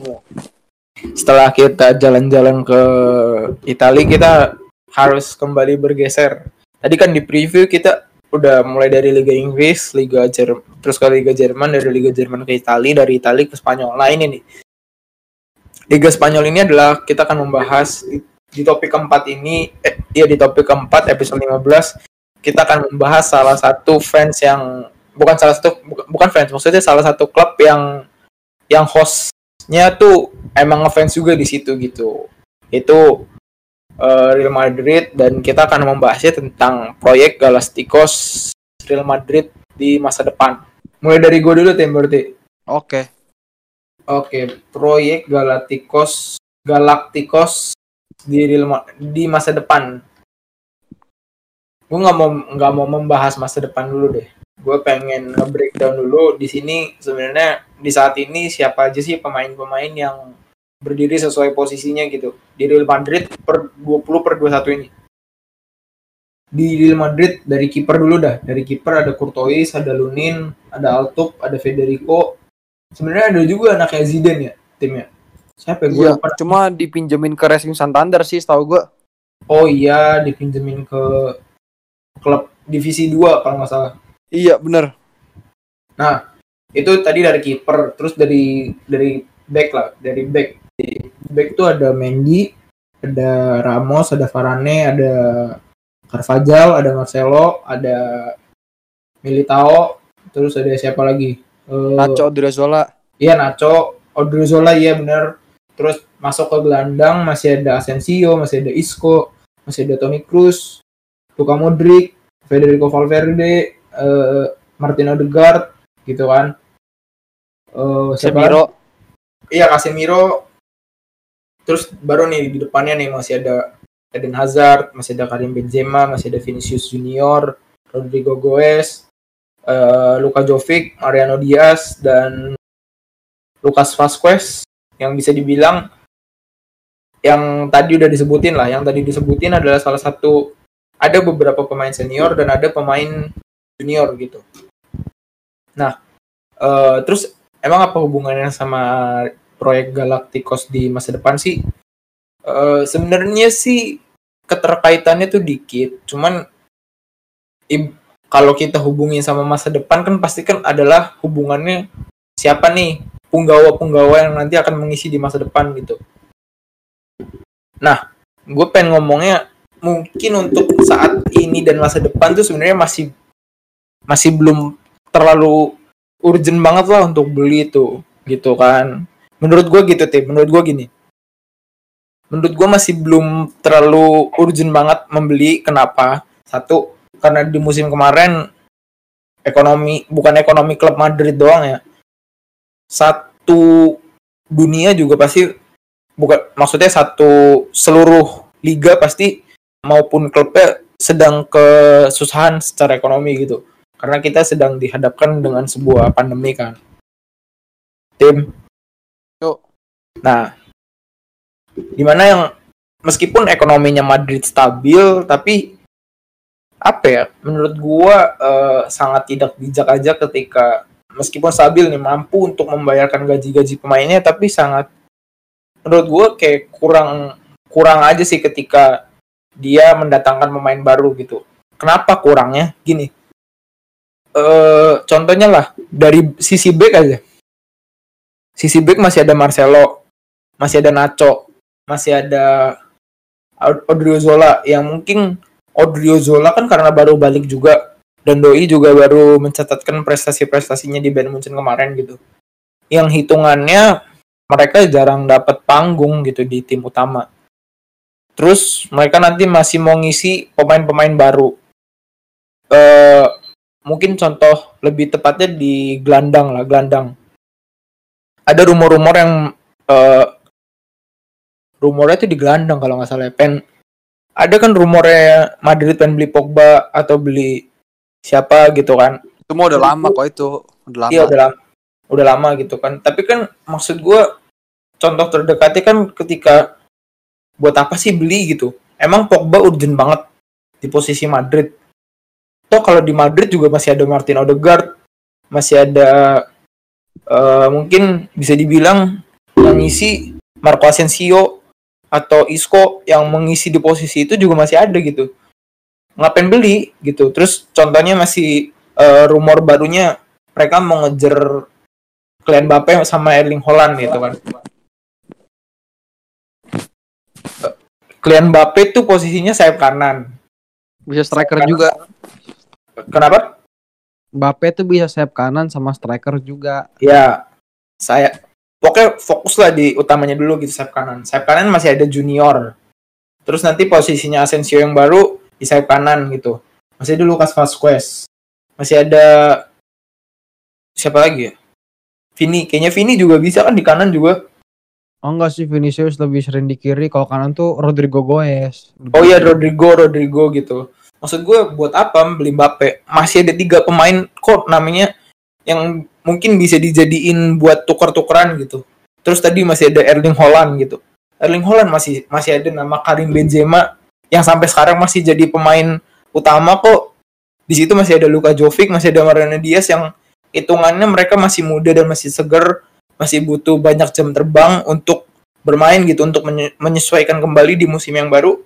Setelah kita jalan-jalan ke Italia, kita harus kembali bergeser. Tadi kan di preview kita udah mulai dari Liga Inggris, Liga Jerman, terus ke Liga Jerman, dari Liga Jerman ke Italia, dari Italia ke Spanyol. Nah, ini nih. Liga Spanyol ini adalah kita akan membahas di, di topik keempat ini, eh, ya di topik keempat episode 15 kita akan membahas salah satu fans yang bukan salah satu bukan, fans maksudnya salah satu klub yang yang hostnya tuh emang ngefans juga di situ gitu itu eh, Real Madrid dan kita akan membahasnya tentang proyek Galacticos Real Madrid di masa depan mulai dari gue dulu tim berarti Oke. Oke, proyek Galacticos Galacticos di Real Ma- di masa depan. Gue nggak mau nggak mau membahas masa depan dulu deh. Gue pengen nge-breakdown dulu di sini sebenarnya di saat ini siapa aja sih pemain-pemain yang berdiri sesuai posisinya gitu di Real Madrid per 20 per 21 ini. Di Real Madrid dari kiper dulu dah. Dari kiper ada Courtois, ada Lunin, ada Altup, ada Federico. Sebenarnya ada juga anaknya Zidane ya timnya. Siapa ya? Gue lupa. cuma dipinjemin ke Racing Santander sih setahu gua. Oh iya, dipinjemin ke klub divisi 2 kalau nggak salah. Iya, bener. Nah, itu tadi dari kiper, terus dari dari back lah, dari back. Di back tuh ada Mendy, ada Ramos, ada Varane, ada Carvajal, ada Marcelo, ada Militao, terus ada siapa lagi? Eh, Nacho Odriozola. Iya Nacho, Odriozola iya bener. Terus masuk ke gelandang masih ada Asensio, masih ada Isco, masih ada Toni Kroos, Luka Modric, Federico Valverde, eh, Martin Odegaard, gitu kan. Semiro. Iya Casemiro. Terus baru nih di depannya nih masih ada Eden Hazard, masih ada Karim Benzema, masih ada Vinicius Junior, Rodrigo Goes, eh, Luka Jovic, Mariano Diaz dan Lucas Vazquez yang bisa dibilang yang tadi udah disebutin lah, yang tadi disebutin adalah salah satu ada beberapa pemain senior dan ada pemain junior gitu. Nah, eh, terus emang apa hubungannya sama proyek Galacticos di masa depan sih? Eh, Sebenarnya sih keterkaitannya tuh dikit, cuman kalau kita hubungin sama masa depan kan pasti kan adalah hubungannya siapa nih punggawa-punggawa yang nanti akan mengisi di masa depan gitu. Nah, gue pengen ngomongnya mungkin untuk saat ini dan masa depan tuh sebenarnya masih masih belum terlalu urgent banget lah untuk beli itu gitu kan menurut gue gitu tim menurut gue gini menurut gue masih belum terlalu urgent banget membeli. Kenapa? Satu, karena di musim kemarin ekonomi bukan ekonomi klub Madrid doang ya. Satu dunia juga pasti bukan maksudnya satu seluruh liga pasti maupun klubnya sedang kesusahan secara ekonomi gitu. Karena kita sedang dihadapkan dengan sebuah pandemi kan. Tim. Yuk. Nah, di mana yang meskipun ekonominya Madrid stabil, tapi apa ya? Menurut gua eh, sangat tidak bijak aja ketika meskipun stabil nih mampu untuk membayarkan gaji-gaji pemainnya, tapi sangat menurut gua kayak kurang kurang aja sih ketika dia mendatangkan pemain baru gitu. Kenapa kurangnya? Gini. Eh contohnya lah dari sisi back aja. Sisi back masih ada Marcelo, masih ada Nacho, masih ada Od- Odriozola yang mungkin Odriozola kan karena baru balik juga dan Doi juga baru mencatatkan prestasi-prestasinya di Bayern Munchen kemarin gitu. Yang hitungannya mereka jarang dapat panggung gitu di tim utama. Terus mereka nanti masih mau ngisi pemain-pemain baru. Eh mungkin contoh lebih tepatnya di gelandang lah, gelandang. Ada rumor-rumor yang eh rumornya itu di gelandang kalau nggak salah ya. Pen ada kan rumornya Madrid pengen beli Pogba atau beli siapa gitu kan. Itu mau udah lama kok itu. Udah lama. Iya udah lama, udah lama gitu kan. Tapi kan maksud gua contoh terdekatnya kan ketika buat apa sih beli gitu? Emang Pogba urgent banget di posisi Madrid. Toh kalau di Madrid juga masih ada Martin Odegaard, masih ada eh, mungkin bisa dibilang yang ngisi Marco Asensio atau Isco yang mengisi di posisi itu juga masih ada gitu. Ngapain beli gitu? Terus contohnya masih eh, rumor barunya mereka mau ngejar Kylian Mbappe sama Erling Haaland gitu kan. Kylian Mbappe tuh posisinya sayap kanan. Bisa striker juga. Kenapa? Mbappe tuh bisa sayap kanan sama striker juga. Ya, saya pokoknya fokus lah di utamanya dulu gitu sayap kanan. Sayap kanan masih ada Junior. Terus nanti posisinya Asensio yang baru di sayap kanan gitu. Masih ada Lucas Vazquez. Masih ada siapa lagi ya? Vini, kayaknya Vini juga bisa kan di kanan juga. Oh enggak sih Vinicius lebih sering di kiri, kalau kanan tuh Rodrigo Goes. Oh iya Rodrigo, Rodrigo gitu. Maksud gue buat apa beli Mbappe? Masih ada tiga pemain kok namanya yang mungkin bisa dijadiin buat tuker-tukeran gitu. Terus tadi masih ada Erling Haaland gitu. Erling Haaland masih masih ada nama Karim Benzema yang sampai sekarang masih jadi pemain utama kok. Di situ masih ada Luka Jovic, masih ada Mariano Diaz yang hitungannya mereka masih muda dan masih seger, masih butuh banyak jam terbang untuk bermain gitu untuk menye- menyesuaikan kembali di musim yang baru.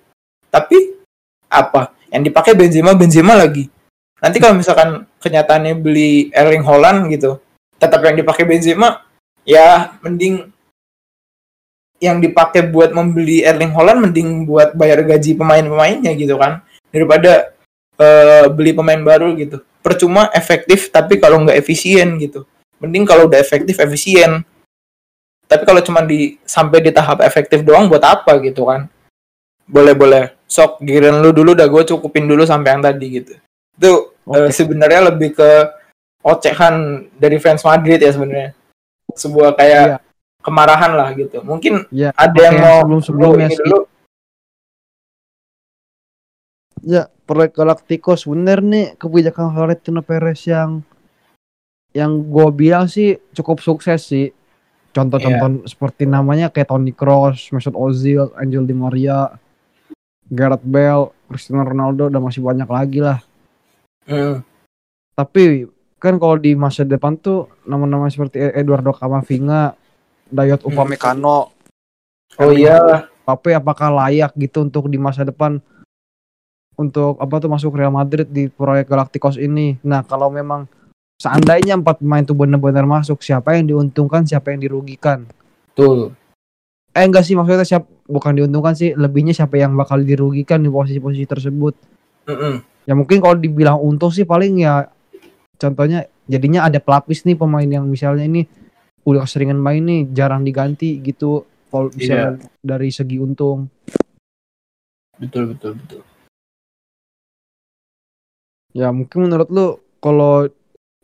Tapi apa? Yang dipakai Benzema Benzema lagi. Nanti kalau misalkan kenyataannya beli Erling Haaland gitu, tetap yang dipakai Benzema ya mending yang dipakai buat membeli Erling Haaland mending buat bayar gaji pemain-pemainnya gitu kan daripada eh, beli pemain baru gitu percuma efektif tapi kalau nggak efisien gitu mending kalau udah efektif efisien. Tapi kalau cuma di sampai di tahap efektif doang buat apa gitu kan? Boleh boleh. Sok giliran lu dulu udah gue cukupin dulu sampai yang tadi gitu. Itu eh, Oke. sebenarnya lebih ke ocehan dari fans Madrid ya sebenarnya. Sebuah kayak Iya. kemarahan lah gitu. Mungkin Ya, ada yang oke, mau sebelum-sebelumnya ini sih. dulu? Ya, proyek Galacticos bener nih kebijakan Florentino Perez yang yang gue bilang sih cukup sukses sih. Contoh-contoh seperti namanya kayak Toni Kroos, Mesut Ozil, Angel Di Maria, Gareth Bale, Cristiano Ronaldo dan masih banyak lagi lah. Hmm, Tapi kan kalau di masa depan tuh nama-nama seperti Eduardo Camavinga, Dayot Hmm. Upamecano, oh iya Mbappe apakah layak gitu untuk di masa depan untuk apa tuh masuk Real Madrid di proyek Galacticos ini. Nah, kalau memang seandainya empat pemain itu benar-benar masuk, siapa yang diuntungkan, siapa yang dirugikan? betul Eh enggak sih maksudnya siapa bukan diuntungkan sih, lebihnya siapa yang bakal dirugikan di posisi-posisi tersebut. Mm-mm. Ya mungkin kalau dibilang untung sih paling ya contohnya jadinya ada pelapis nih pemain yang misalnya ini udah keseringan main nih jarang diganti gitu kalau misalnya dari segi untung. Betul betul betul. Ya mungkin menurut lu kalau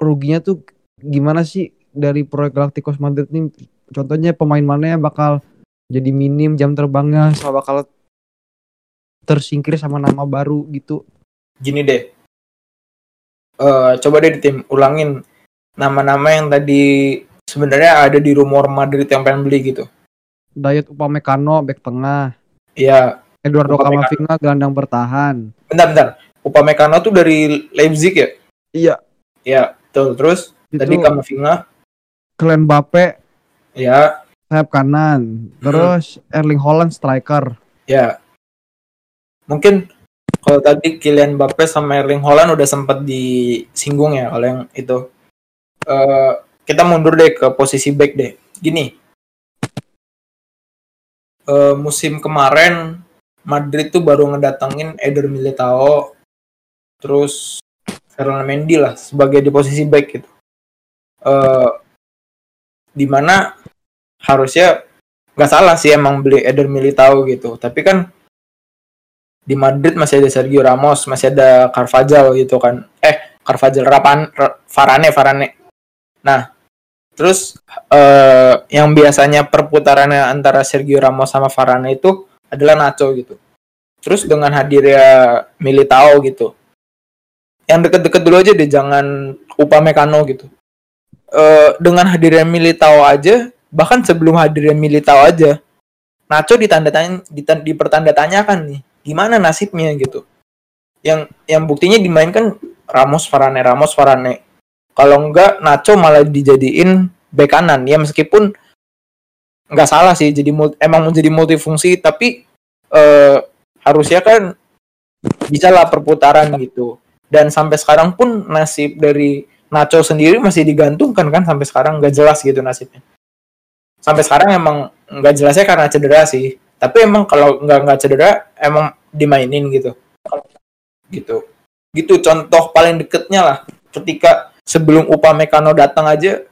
ruginya tuh gimana sih dari proyek Galacticos Madrid nih? Contohnya pemain mana yang bakal jadi minim jam terbangnya sama bakal tersingkir sama nama baru gitu. Gini deh. Eh coba deh di tim ulangin nama-nama yang tadi sebenarnya ada di rumor Madrid yang pengen beli gitu. Dayot Upamecano back tengah, Iya, Eduardo. Camavinga gelandang bertahan. bentar bentar. Upamecano tuh dari Leipzig ya? Iya, Iya, betul. Terus itu tadi Kamavinga, Kylian Mbappe ya, sayap kanan. Terus Erling Haaland striker. ya. Mungkin kalau tadi Kylian Mbappe sama Erling Haaland udah sempat disinggung ya kalau yang itu. Eh kita mundur deh ke posisi back deh. Gini. Eh musim kemarin Madrid tuh baru ngedatengin Eder Militao terus Ferland Mendy lah sebagai di posisi back gitu. Eh di mana harusnya nggak salah sih emang beli Eder Militao gitu. Tapi kan di Madrid masih ada Sergio Ramos, masih ada Carvajal gitu kan. Eh, Carvajal Rapan Ra- Varane Varane. Nah, terus eh yang biasanya perputarannya antara Sergio Ramos sama Varane itu adalah Nacho gitu. Terus dengan hadirnya Militao gitu. Yang deket-deket dulu aja deh, jangan Upamecano gitu. Eh dengan hadirnya Militao aja, bahkan sebelum hadirnya Militao aja, Nacho ditandatanya ditan- dipertandatanyakan nih, gimana nasibnya gitu. Yang yang buktinya dimainkan Ramos Varane Ramos Varane. Kalau enggak Nacho malah dijadiin bek kanan. Ya meskipun nggak salah sih jadi emang menjadi multifungsi tapi eh, harusnya kan bisa lah perputaran gitu. Dan sampai sekarang pun nasib dari Nacho sendiri masih digantungkan kan sampai sekarang nggak jelas gitu nasibnya. Sampai sekarang emang nggak jelasnya karena cedera sih. Tapi emang kalau nggak nggak cedera emang dimainin gitu. Gitu. Gitu contoh paling deketnya lah. Ketika sebelum Upamecano datang aja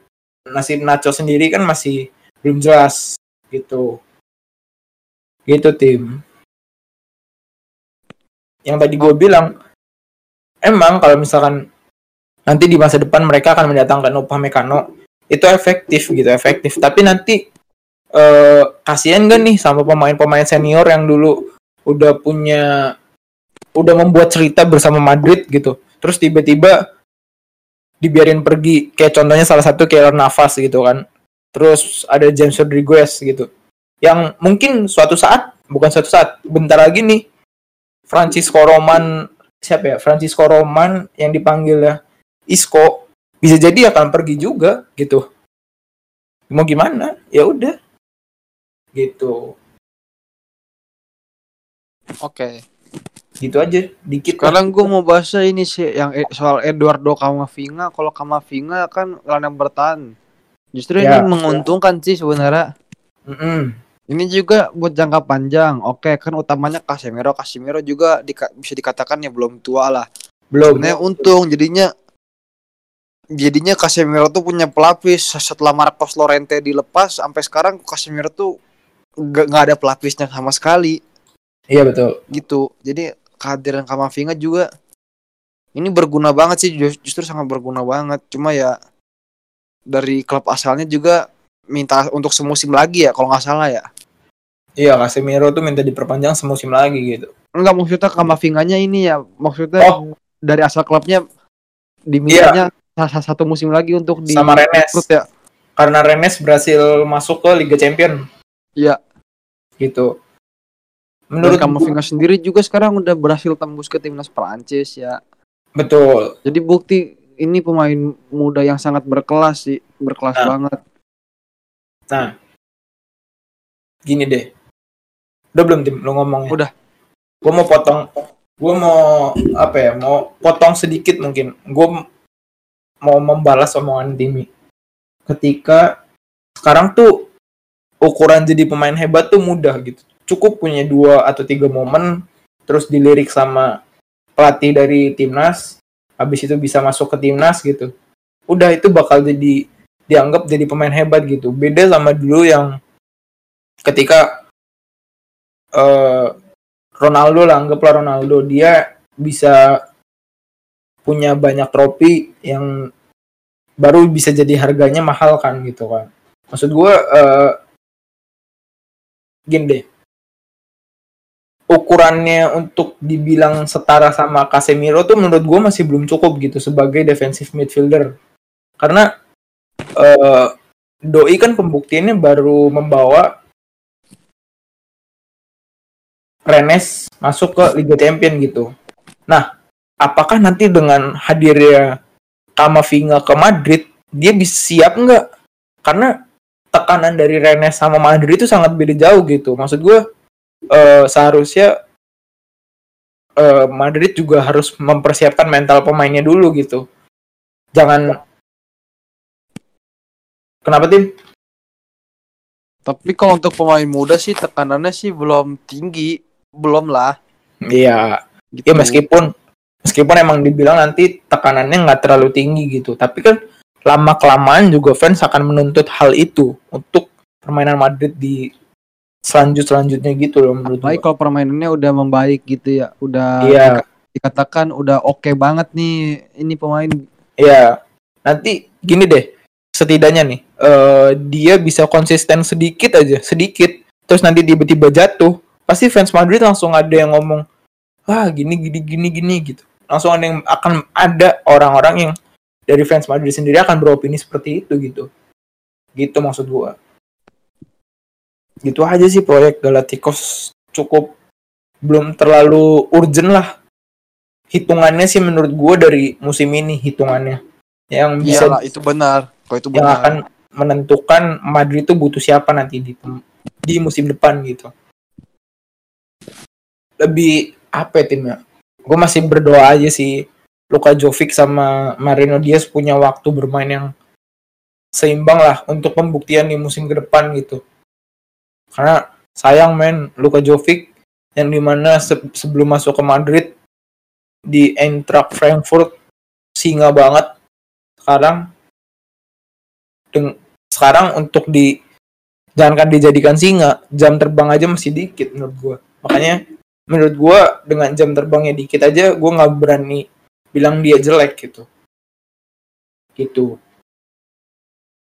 nasib Nacho sendiri kan masih belum jelas gitu. Gitu tim. Yang tadi gue bilang emang kalau misalkan nanti di masa depan mereka akan mendatangkan Upamecano itu efektif gitu efektif. Tapi nanti eh kasihan gak nih sama pemain-pemain senior yang dulu udah punya udah membuat cerita bersama Madrid gitu. Terus tiba-tiba dibiarin pergi kayak contohnya salah satu kayak Navas gitu kan. Terus ada James Rodriguez gitu. Yang mungkin suatu saat bukan suatu saat bentar lagi nih Francisco Roman siapa ya Francisco Roman yang dipanggil ya Isco bisa jadi akan pergi juga gitu mau gimana ya udah gitu Oke. gitu aja dikit lah. Sekarang gue mau bahas ini sih yang e- soal Eduardo Camavinga. Kalau Camavinga kan gelandang bertahan. Justru Ya. ini menguntungkan sih sebenarnya. Mm-mm. Ini juga buat jangka panjang. Oke, kan utamanya Casemiro. Casemiro juga dika- bisa dikatakan ya belum tua lah. belum Sebenarnya untung jadinya jadinya Casemiro tuh punya pelapis setelah Marcos Llorente dilepas sampai sekarang Casemiro tuh nggak nggak ada pelapisnya sama sekali iya betul gitu. Jadi kehadiran Kamavinga juga ini berguna banget sih jus- justru sangat berguna banget. Cuma ya dari klub asalnya juga minta untuk semusim lagi ya kalau nggak salah ya. Iya Casemiro tuh minta diperpanjang semusim lagi gitu Enggak maksudnya Kamavinganya ini ya maksudnya Oh. dari asal klubnya dimintanya sa- satu musim lagi untuk di Sama Rennes. ya. karena Rennes berhasil masuk ke Liga Champion Iya. gitu Menurut menurut Kamavinga sendiri juga sekarang udah berhasil tembus ke timnas Prancis ya. betul Jadi bukti ini pemain muda yang sangat berkelas sih, berkelas Nah. banget. nah gini deh udah belum tim? Lu ngomongnya Udah. gue mau potong gue mau apa ya mau potong sedikit mungkin. Gue mau membalas omongan Timi ketika sekarang tuh ukuran jadi pemain hebat tuh mudah gitu. Cukup punya dua atau tiga momen terus dilirik sama pelatih dari timnas habis itu bisa masuk ke timnas gitu. Udah itu bakal jadi dianggap jadi pemain hebat gitu. Beda sama dulu yang ketika eh Ronaldo lah anggaplah Ronaldo. Dia bisa punya banyak trofi yang baru bisa jadi harganya mahal kan gitu kan. Maksud gue eh gini deh. Ukurannya untuk dibilang setara sama Casemiro tuh menurut gue masih belum cukup gitu sebagai defensive midfielder. Karena eh Doi kan pembuktiannya baru membawa Rennes masuk ke Liga Champion gitu. Nah, apakah nanti dengan hadirnya Kamavinga ke Madrid, dia bisa siap nggak? Karena tekanan dari Rennes sama Madrid itu sangat beda jauh gitu. Maksud gue, eh, seharusnya eh, Madrid juga harus mempersiapkan mental pemainnya dulu gitu. Jangan Kenapa tim? Tapi kalau untuk pemain muda sih tekanannya sih belum tinggi, belum lah. Iya, Gitu. ya meskipun meskipun emang dibilang nanti tekanannya nggak terlalu tinggi gitu, tapi kan lama kelamaan juga fans akan menuntut hal itu untuk permainan Madrid di selanjut selanjutnya gitu loh menurut gua. kalau permainannya udah membaik gitu ya, udah Iya, dika- dikatakan udah oke banget nih ini pemain. iya. Nanti gini deh, setidaknya nih eh, dia bisa konsisten sedikit aja, sedikit, terus nanti tiba-tiba jatuh, pasti fans Madrid langsung ada yang ngomong, wah gini gini gini gini gitu. Langsung ada yang akan ada orang-orang yang dari fans Madrid sendiri akan beropini seperti itu gitu. Gitu maksud gua. Gitu aja sih proyek Galacticos cukup belum terlalu urgent lah. Hitungannya sih menurut gua dari musim ini hitungannya yang bisa Iyalah itu benar. Kalau itu yang benar. akan menentukan Madrid itu butuh siapa nanti di di musim depan gitu. Lebih apa ya timnya? Gue masih berdoa aja sih Luka Jovic sama Marino Diaz punya waktu bermain yang seimbang lah untuk pembuktian di musim ke depan gitu. Karena sayang men Luka Jovic yang di mana se- sebelum masuk ke Madrid di Eintracht Frankfurt singa banget sekarang sekarang untuk di jangankan dijadikan singa jam terbang aja masih dikit menurut gua makanya menurut gua dengan jam terbangnya dikit aja gua nggak berani bilang dia jelek gitu gitu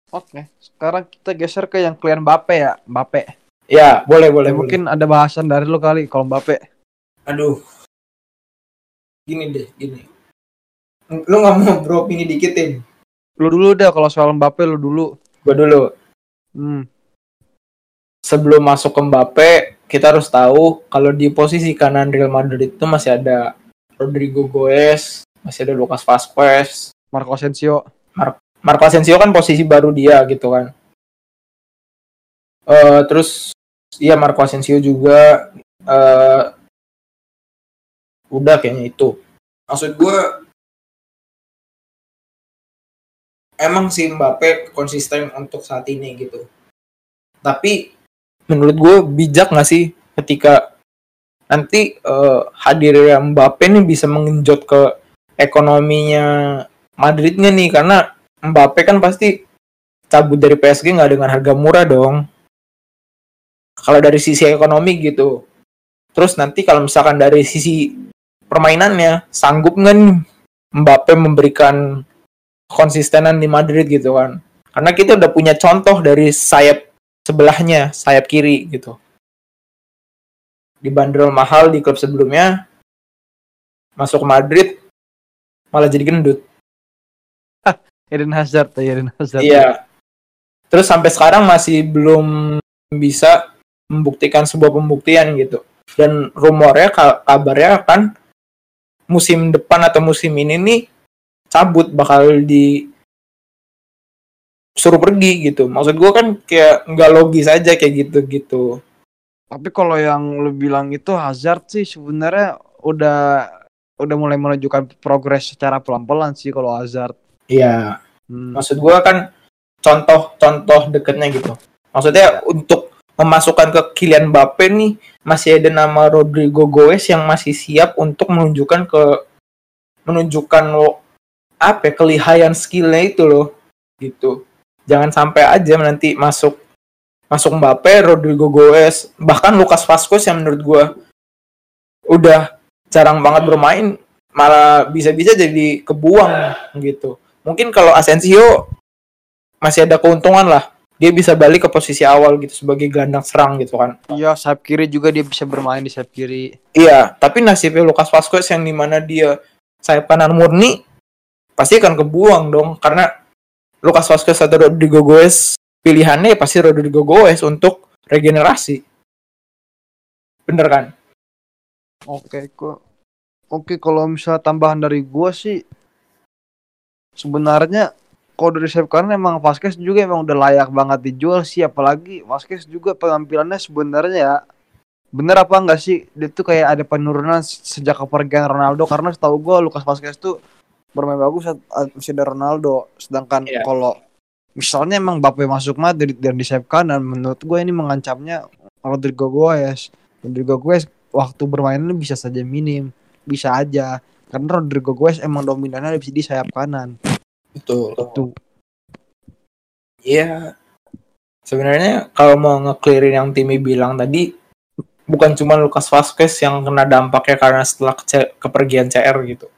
Oke, sekarang kita geser ke yang klien Mbappe ya, Mbappe. ya boleh boleh Ya, boleh. mungkin ada bahasan dari lu kali kalau Mbappe. aduh gini deh gini lu nggak mau bro ini dikitin Lu dulu dah kalau soal Mbappe lu dulu. gua dulu Hmm. sebelum masuk ke Mbappe, kita harus tahu kalau di posisi kanan Real Madrid itu masih ada Rodrigo Goes, masih ada Lucas Vazquez, Marco Asensio. Marco Asensio kan posisi baru dia gitu kan. Eh terus iya Marco Asensio juga eh udah kayaknya itu. Maksud gue emang sih Mbappe konsisten untuk saat ini gitu. Tapi menurut gue bijak nggak sih ketika nanti eh, hadirnya Mbappe nih bisa mengenjot ke ekonominya Madrid nggak nih karena Mbappe kan pasti cabut dari PSG nggak dengan harga murah dong. Kalau dari sisi ekonomi gitu. Terus nanti kalau misalkan dari sisi permainannya sanggup nggak nih Mbappe memberikan konsistenan di Madrid gitu kan? Karena kita udah punya contoh dari sayap sebelahnya, sayap kiri gitu. Dibanderol mahal di klub sebelumnya, masuk ke Madrid malah jadi gendut. Eden Hazard, Eden Hazard. Iya. Terus sampai sekarang masih belum bisa membuktikan sebuah pembuktian gitu. Dan rumornya ka- kabarnya akan musim depan atau musim ini nih cabut bakal di suruh pergi gitu. Maksud gua kan kayak nggak logis aja kayak gitu-gitu. Tapi kalau yang lu bilang itu Hazard sih sebenarnya udah udah mulai menunjukkan progres secara pelan-pelan sih kalau Hazard. Iya. Hmm. Maksud gua kan contoh-contoh deketnya gitu. Maksudnya untuk memasukkan ke Kylian Mbappe nih masih ada nama Rodrigo Goes yang masih siap untuk menunjukkan ke menunjukkan lo apa ya, kelihayan skillnya itu loh gitu. Jangan sampai aja nanti masuk masuk Mbappe, Rodrigo Goes, bahkan Lucas Vazquez yang menurut gua udah jarang banget bermain malah bisa-bisa jadi kebuang gitu. Mungkin kalau Asensio masih ada keuntungan lah. Dia bisa balik ke posisi awal gitu sebagai gelandang serang gitu kan. Iya, sayap kiri juga dia bisa bermain di sayap kiri. Iya, tapi nasibnya Lucas Vazquez yang di mana dia sayap kanan murni pasti akan kebuang dong karena Lucas Vazquez atau Rodrigo Goes pilihannya ya pasti Rodrigo Goes untuk regenerasi. Bener kan? Oke, kok. Oke, kalau misalnya tambahan dari gua sih sebenarnya kalau dari sayap kanan emang Vasquez juga emang udah layak banget dijual sih apalagi Vasquez juga penampilannya sebenarnya ya bener apa enggak sih dia tuh kayak ada penurunan se- sejak kepergian Ronaldo karena setahu gua Lucas Vasquez tuh bermain bagus ada Ronaldo sedangkan Iya. kalau misalnya emang Mbappe masuk Madrid dan di sayap kanan menurut gue ini mengancamnya Rodrigo Goes Rodrigo Goes waktu bermainnya bisa saja minim bisa aja karena Rodrigo Goes emang dominannya di di sayap kanan Betul. tuh Iya. Sebenarnya kalau mau nge-clearin yang Timmy bilang tadi bukan cuma Lucas Vazquez yang kena dampaknya karena setelah ke- kepergian CR gitu.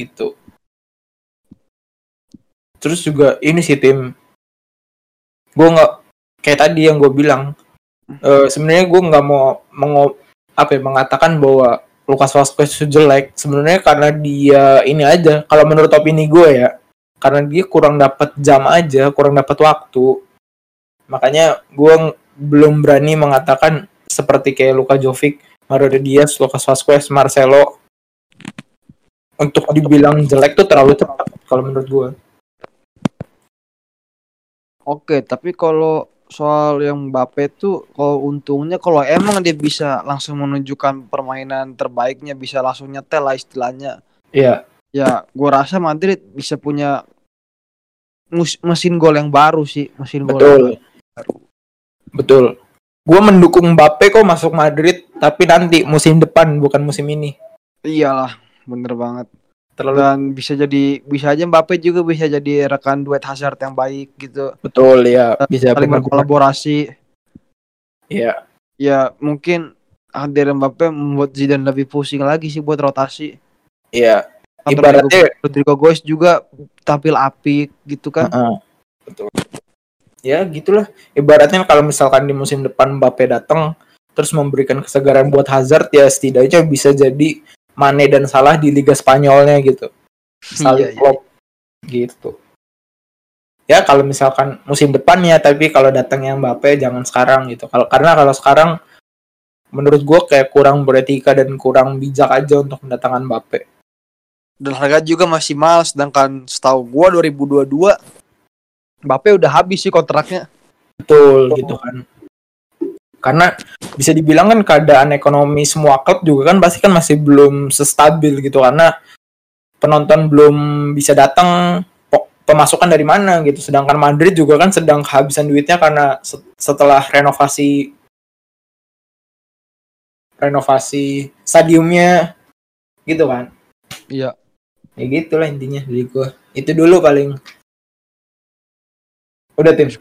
Gitu. Terus juga ini sih tim gue nggak kayak tadi yang gue bilang eh, sebenarnya gue nggak mau mengo apa ya, mengatakan bahwa Lucas Vazquez itu jelek sebenarnya karena dia ini aja kalau menurut opini gue ya karena dia kurang dapat jam aja, kurang dapat waktu. Makanya gue belum berani mengatakan seperti kayak Luka Jovic, Mario Diaz, Lucas Vazquez, Marcelo untuk dibilang jelek tuh terlalu cepat kalau menurut gue. Oke, tapi kalau soal yang Mbappe tuh kalau untungnya kalau emang dia bisa langsung menunjukkan permainan terbaiknya bisa langsung nyetel lah istilahnya. Iya, Ya, gua rasa Madrid bisa punya mus- mesin gol yang baru sih, mesin gol. betul. yang baru. Betul. Gue mendukung Mbappe kok masuk Madrid, tapi nanti musim depan bukan musim ini. Iyalah, bener banget. Terlalu Dan bisa jadi bisa aja Mbappe juga bisa jadi rekan duet Hazard yang baik gitu. betul ya, bisa Saling berkolaborasi. Iya, Ya, mungkin hadir Mbappe membuat Zidane lebih pusing lagi sih buat rotasi. iya. Kan Ibaratnya- Rodrigo, Rodrigo Goes juga tampil apik gitu kan. Heeh. Betul. Ya gitulah. Ibaratnya kalau misalkan di musim depan Mbappe datang terus memberikan kesegaran buat Hazard ya setidaknya bisa jadi Mane dan Salah di Liga Spanyolnya gitu. Iya, Saling iya. klop gitu. Ya kalau misalkan musim depannya tapi kalau datangnya Mbappe jangan sekarang gitu. Kalau karena kalau sekarang menurut gua kayak kurang beretika dan kurang bijak aja untuk mendatangkan Mbappe. Dan harga juga masih mahal sedangkan setahu gua 2022 Mbappe udah habis sih kontraknya. Betul gitu kan. Karena bisa dibilang kan keadaan ekonomi semua klub juga kan pasti kan masih belum sestabil gitu karena penonton belum bisa datang pemasukan dari mana gitu. Sedangkan Madrid juga kan sedang kehabisan duitnya karena se- setelah renovasi renovasi stadiumnya gitu kan. Iya. Ya gitulah intinya dari gua. Itu dulu paling. Udah tim.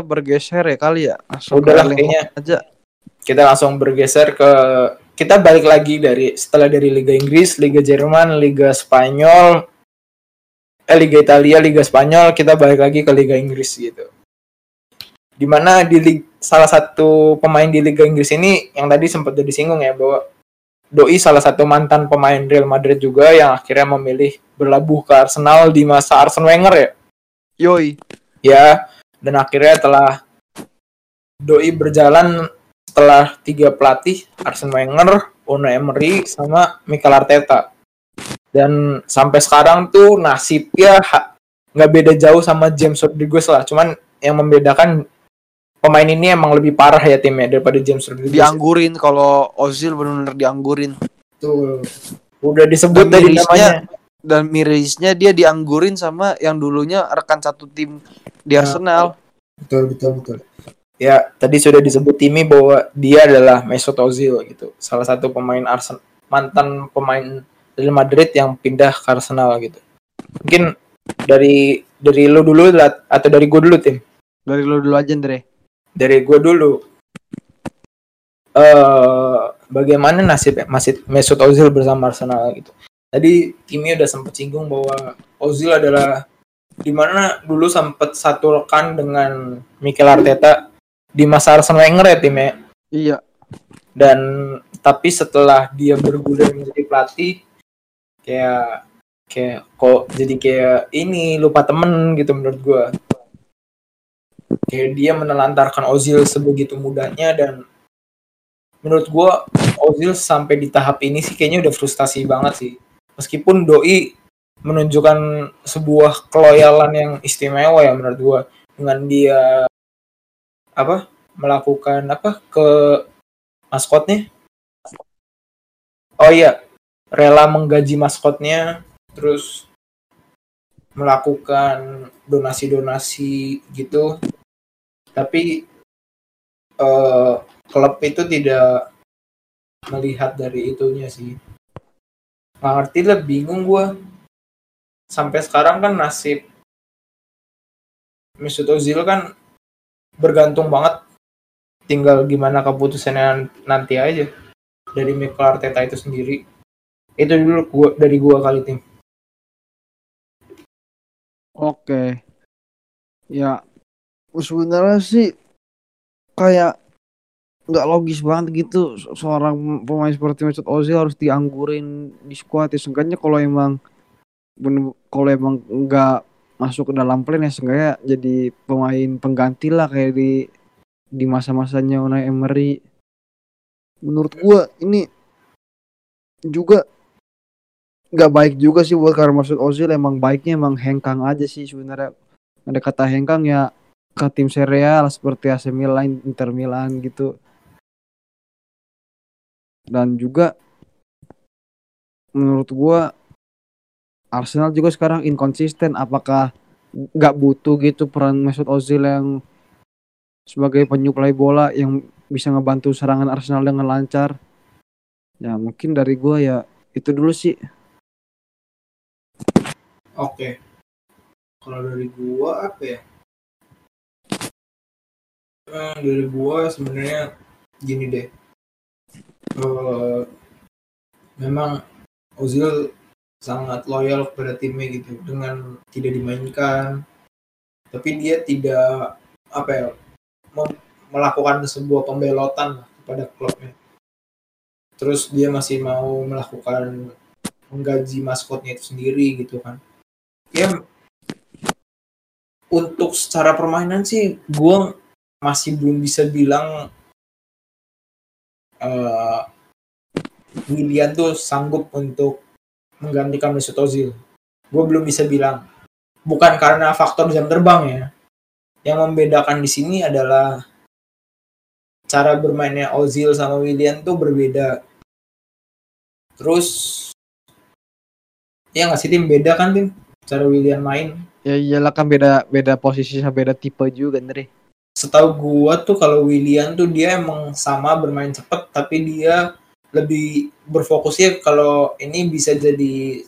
Kita bergeser ya kali ya. Langsung Udahlah Erling kayaknya aja. kita langsung bergeser ke kita balik lagi dari setelah dari Liga Inggris, Liga Jerman, Liga Spanyol, eh Liga Italia, Liga Spanyol, kita balik lagi ke Liga Inggris gitu. Di mana di lig- salah satu pemain di Liga Inggris ini yang tadi sempat jadi singgung ya bahwa Doi salah satu mantan pemain Real Madrid juga yang akhirnya memilih berlabuh ke Arsenal di masa Arsene Wenger ya Yoi. ya dan akhirnya telah doi berjalan setelah tiga pelatih Arsene Wenger, Unai Emery sama Mikel Arteta dan sampai sekarang tuh nasibnya nggak beda jauh sama James Rodriguez lah cuman yang membedakan pemain ini emang lebih parah ya timnya daripada James Rodriguez Dianggurin kalau Ozil benar-benar dianggurin. Betul. Udah disebut tadi namanya. Dan mirisnya dia dianggurin sama yang dulunya rekan satu tim di Ya. Arsenal. Betul betul betul. Ya, tadi sudah disebut Timi bahwa dia adalah Mesut Ozil gitu. Salah satu pemain Arsenal mantan pemain Real Madrid yang pindah ke Arsenal gitu. Mungkin dari dari lu dulu atau dari gue dulu tim? Dari lo dulu aja, Andre. Dari gue dulu. Eh bagaimana nasib masih Mesut Ozil bersama Arsenal gitu. Tadi Timi udah sempat singgung bahwa Ozil adalah di mana dulu sempat satu rekan dengan Mikel Arteta di masa Arsene Wenger ya tim ya. Iya. dan tapi setelah dia bergulir menjadi pelatih kayak kayak kok jadi kayak ini lupa temen gitu menurut gua kayak dia menelantarkan Ozil sebegitu mudahnya dan menurut gua Ozil sampai di tahap ini sih kayaknya udah frustasi banget sih meskipun Doi menunjukkan sebuah keloyalan yang istimewa ya menurut gua dengan dia apa melakukan apa ke maskotnya. Oh iya rela menggaji maskotnya terus melakukan donasi-donasi gitu. Tapi eh, klub itu tidak melihat dari itunya sih nggak ngerti lah bingung gua. Sampai sekarang kan nasib Mesut Ozil kan bergantung banget. Tinggal gimana keputusannya nanti aja. Dari Mikel Arteta itu sendiri. Itu dulu gua dari gua kali tim. Oke. Ya, sebenarnya sih kayak nggak logis banget gitu. Se- seorang pemain seperti Mesut Ozil harus dianggurin di skuad ya. Seenggaknya kalau emang kalau emang nggak masuk ke dalam plan ya seenggaknya jadi pemain pengganti lah kayak di di masa-masanya Unai Emery. Menurut gua ini juga nggak baik juga sih buat karena Mesut Ozil emang baiknya emang hengkang aja sih sebenarnya. Ada kata hengkang ya ke tim serial seperti AC Milan, Inter Milan gitu. Dan juga menurut gua Arsenal juga sekarang inkonsisten apakah nggak butuh gitu peran Mesut Ozil yang sebagai penyuplai bola yang bisa ngebantu serangan Arsenal dengan lancar. Ya mungkin dari gua ya itu dulu sih. oke kalau dari gua apa ya Eh, dari gua sebenarnya gini deh Eh, memang Ozil sangat loyal kepada timnya gitu dengan tidak dimainkan. Tapi dia tidak apa ya melakukan sebuah pembelotan kepada klubnya. Terus dia masih mau melakukan menggaji maskotnya itu sendiri gitu kan. Ya untuk secara permainan sih gue masih belum bisa bilang eh Willian tuh sanggup untuk menggantikan Mesut Ozil. Gue belum bisa bilang. Bukan karena faktor jam terbang ya. Yang membedakan di sini adalah cara bermainnya Ozil sama Willian tuh berbeda. Terus ya nggak sih tim beda kan tim cara Willian main. Ya iyalah kan beda beda posisi sama beda tipe juga Andre. Setahu gua tuh kalau Willian tuh dia emang sama bermain cepet tapi dia lebih berfokusnya kalau ini bisa jadi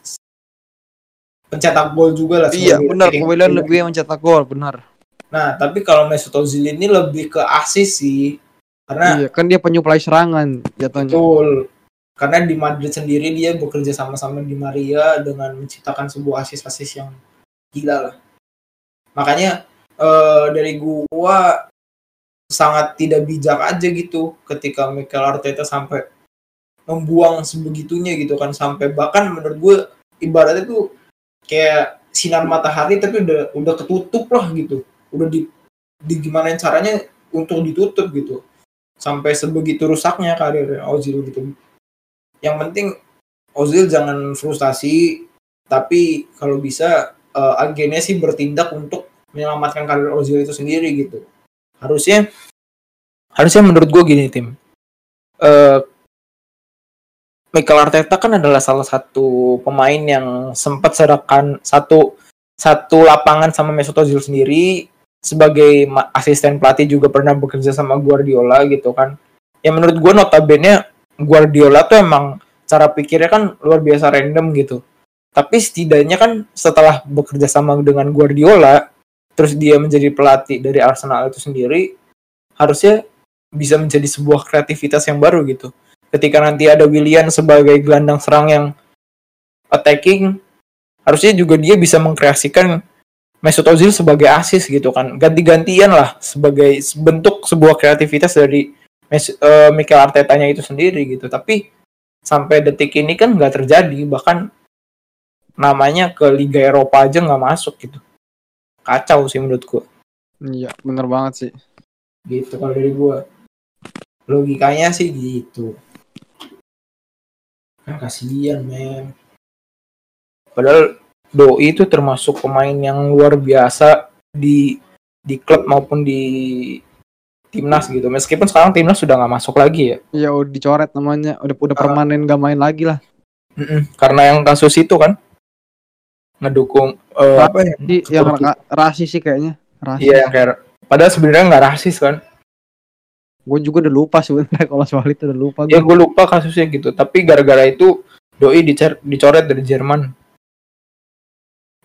pencetak gol juga lah. Iya benar, kiring. lebih mencetak gol, benar. Nah, tapi kalau Mesut Ozil ini lebih ke asis sih. Karena Iya, kan dia penyuplai serangan jatuhnya. betul. Karena di Madrid sendiri dia bekerja sama-sama di Maria dengan menciptakan sebuah asis-asis yang gila lah. Makanya eh, dari gua sangat tidak bijak aja gitu ketika Mikel Arteta sampai membuang sebegitunya gitu kan sampai bahkan menurut gue ibaratnya tuh kayak sinar matahari tapi udah udah ketutup lah gitu. Udah di, di gimana caranya untuk ditutup gitu. Sampai sebegitu rusaknya karir Ozil gitu. Yang penting Ozil jangan frustasi tapi kalau bisa eh, agennya sih bertindak untuk menyelamatkan karir Ozil itu sendiri gitu harusnya harusnya menurut gue gini tim Eh Mikel Arteta kan adalah salah satu pemain yang sempat serahkan satu satu lapangan sama Mesut Ozil sendiri sebagai asisten pelatih juga pernah bekerja sama Guardiola gitu kan. Ya menurut gue notabene Guardiola tuh emang cara pikirnya kan luar biasa random gitu. Tapi setidaknya kan setelah bekerja sama dengan Guardiola, terus dia menjadi pelatih dari Arsenal itu sendiri, harusnya bisa menjadi sebuah kreativitas yang baru gitu. Ketika nanti ada Willian sebagai gelandang serang yang attacking, harusnya juga dia bisa mengkreasikan Mesut Ozil sebagai asis gitu kan. Ganti-gantian lah sebagai bentuk sebuah kreativitas dari Mes eh, Mikel Artetanya itu sendiri gitu. Tapi sampai detik ini kan nggak terjadi, bahkan namanya ke Liga Eropa aja nggak masuk gitu. Kacau sih menurutku. Iya, bener banget sih. Gitu kalau dari gua. Logikanya sih gitu. Kan kasihan, men. Padahal Doi itu termasuk pemain yang luar biasa di di klub maupun di timnas gitu. Meskipun sekarang timnas sudah nggak masuk lagi ya. Iya, udah dicoret namanya, udah udah Ah. permanen gak main lagi lah. Karena yang kasus itu kan ngedukung eh, apa ya? Di yang ra- rasis sih kayaknya. Rasis. Iya yang kayak padahal sebenarnya nggak rasis kan. Gue juga udah lupa sebenarnya [laughs] kalau soal itu udah lupa Ya gue. gue lupa kasusnya gitu. Tapi gara-gara itu Doi dicer- dicoret dari Jerman.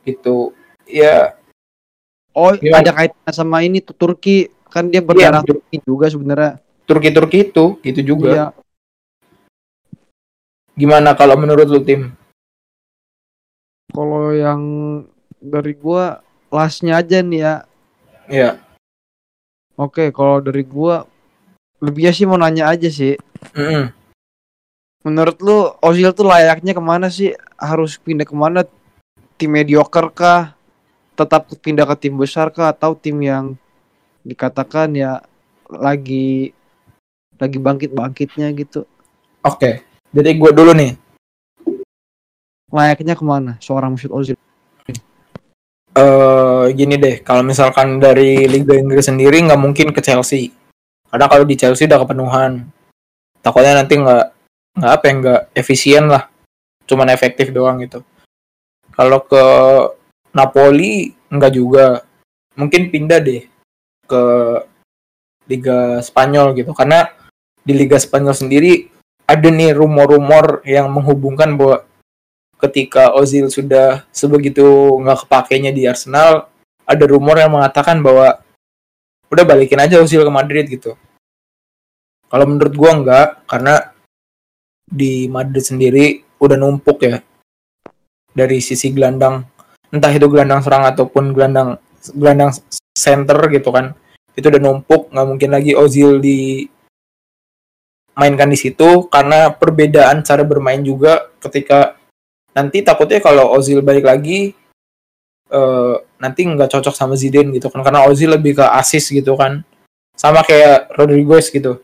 Gitu. Ya Oh, Gimana? ada kaitannya sama ini tuh Turki. Kan dia berdarah Iya, Turki juga sebenarnya. Turki-Turki itu gitu juga. Iya. Gimana kalau menurut lu tim? Kalau yang dari gua lastnya aja nih ya. Ya. Oke, kalau dari gua lebihnya sih mau nanya aja sih. Mm-mm. Menurut lu Ozil tuh layaknya ke mana sih? Harus pindah ke mana? Tim mediocre kah? Tetap pindah ke tim besar kah? Atau tim yang dikatakan ya lagi lagi bangkit-bangkitnya gitu? Oke. Jadi gue dulu nih. Layaknya ke mana seorang Mesut Ozil? eh gini deh, kalau misalkan dari Liga Inggris sendiri nggak mungkin ke Chelsea. Karena kalau di Chelsea udah kepenuhan. Takutnya nanti nggak nggak apa ya nggak efisien lah. Cuman efektif doang gitu. Kalau ke Napoli nggak juga. Mungkin pindah deh ke Liga Spanyol gitu. Karena di Liga Spanyol sendiri ada nih rumor-rumor yang menghubungkan bahwa ketika Ozil sudah sebegitu nggak kepakainya di Arsenal, ada rumor yang mengatakan bahwa udah balikin aja Ozil ke Madrid gitu. Kalau menurut gua enggak, karena di Madrid sendiri udah numpuk ya dari sisi gelandang, entah itu gelandang serang ataupun gelandang gelandang center gitu kan, itu udah numpuk, nggak mungkin lagi Ozil di mainkan di situ karena perbedaan cara bermain juga ketika nanti takutnya kalau Ozil balik lagi eh nanti nggak cocok sama Zidane gitu kan. Karena Ozil lebih ke asis gitu kan. Sama kayak Rodriguez gitu.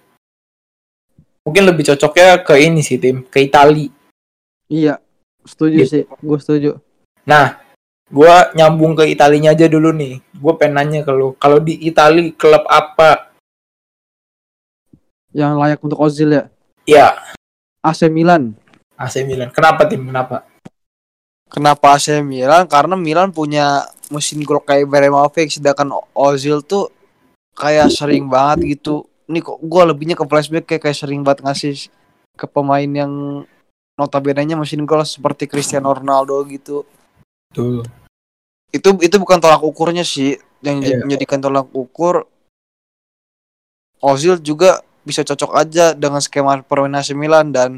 Mungkin lebih cocoknya ke ini sih tim. Ke Itali. Iya, setuju Gitu. sih. Gue setuju. nah gua nyambung ke Italinya aja dulu nih. Gue pengen nanya ke lu kalau di Itali klub apa? Yang layak untuk Ozil ya. ya AC Milan. AC Milan. Kenapa tim? Kenapa Kenapa AC Milan? Karena Milan punya mesin gol kayak Ibrahimovic sedangkan Ozil tuh kayak sering banget gitu. Ini kok gua lebihnya ke flashback kayak, kayak sering banget ngasih ke pemain yang notabene-nya mesin gol seperti Cristiano Ronaldo gitu. tuh Itu itu bukan tolak ukurnya sih. Yang Iya. menjadikan tolak ukur Ozil juga bisa cocok aja dengan skema permainan AC Milan dan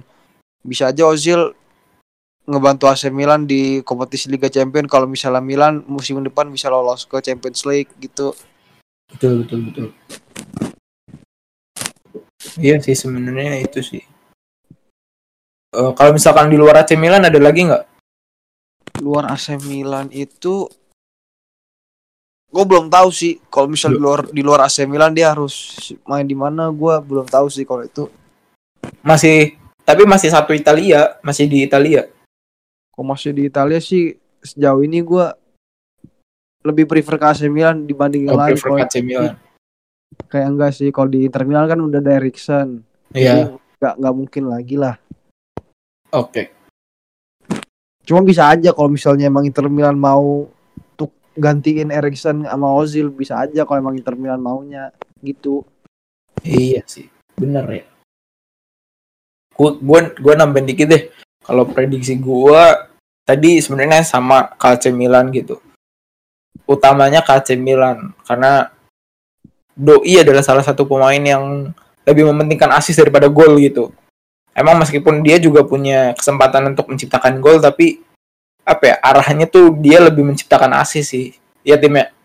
bisa aja Ozil ngebantu AC Milan di kompetisi Liga Champions. Kalau misalnya Milan musim depan bisa lolos ke Champions League gitu. betul betul betul. Iya sih sebenarnya itu sih. Eh, kalau misalkan di luar AC Milan ada lagi nggak? Luar AC Milan itu gue belum tahu sih. Kalau misal di luar di luar AC Milan dia harus main di mana gue belum tahu sih kalau itu. masih tapi masih satu Italia masih di Italia Kalau masih di Italia sih sejauh ini gue lebih prefer ke AC Milan dibanding yang Oh, lain. prefer Kalau AC Milan kayak enggak sih kalau di Inter Milan kan udah ada Erikson. iya Jadi nggak mungkin lagi lah. Oke. Cuma bisa aja kalau misalnya emang Inter Milan mau untuk gantiin Erikson sama Ozil bisa aja kalau emang Inter Milan maunya gitu. Iya sih, bener ya. Gua gua nambahin dikit deh. Kalau prediksi gua tadi sebenarnya sama KC Milan gitu. Utamanya KC Milan karena Doi adalah salah satu pemain yang lebih mementingkan asis daripada gol gitu. Emang meskipun dia juga punya kesempatan untuk menciptakan gol tapi apa ya arahnya tuh dia lebih menciptakan asis sih. Ya timnya.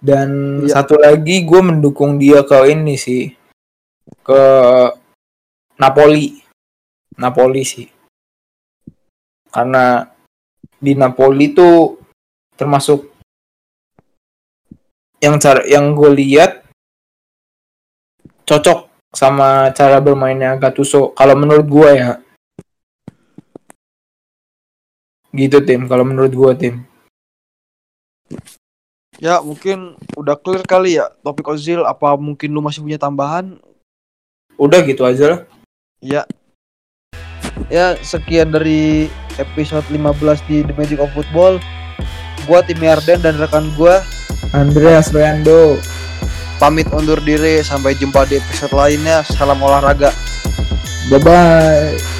Dan Iya. satu lagi gue mendukung dia ke ini sih ke Napoli. Napoli sih. Karena di Napoli tuh termasuk yang cara yang gue lihat cocok sama cara bermainnya Gattuso. Kalau menurut gue ya. Gitu tim. Kalau menurut gue tim. Ya mungkin udah clear kali ya topik Ozil. Apa mungkin lu masih punya tambahan? udah gitu aja lah. Ya. Ya sekian dari episode 15 di The Magic of Football. Gua Tim Yarden dan rekan gua Andreas Rando pamit undur diri sampai jumpa di episode lainnya. Salam olahraga. bye bye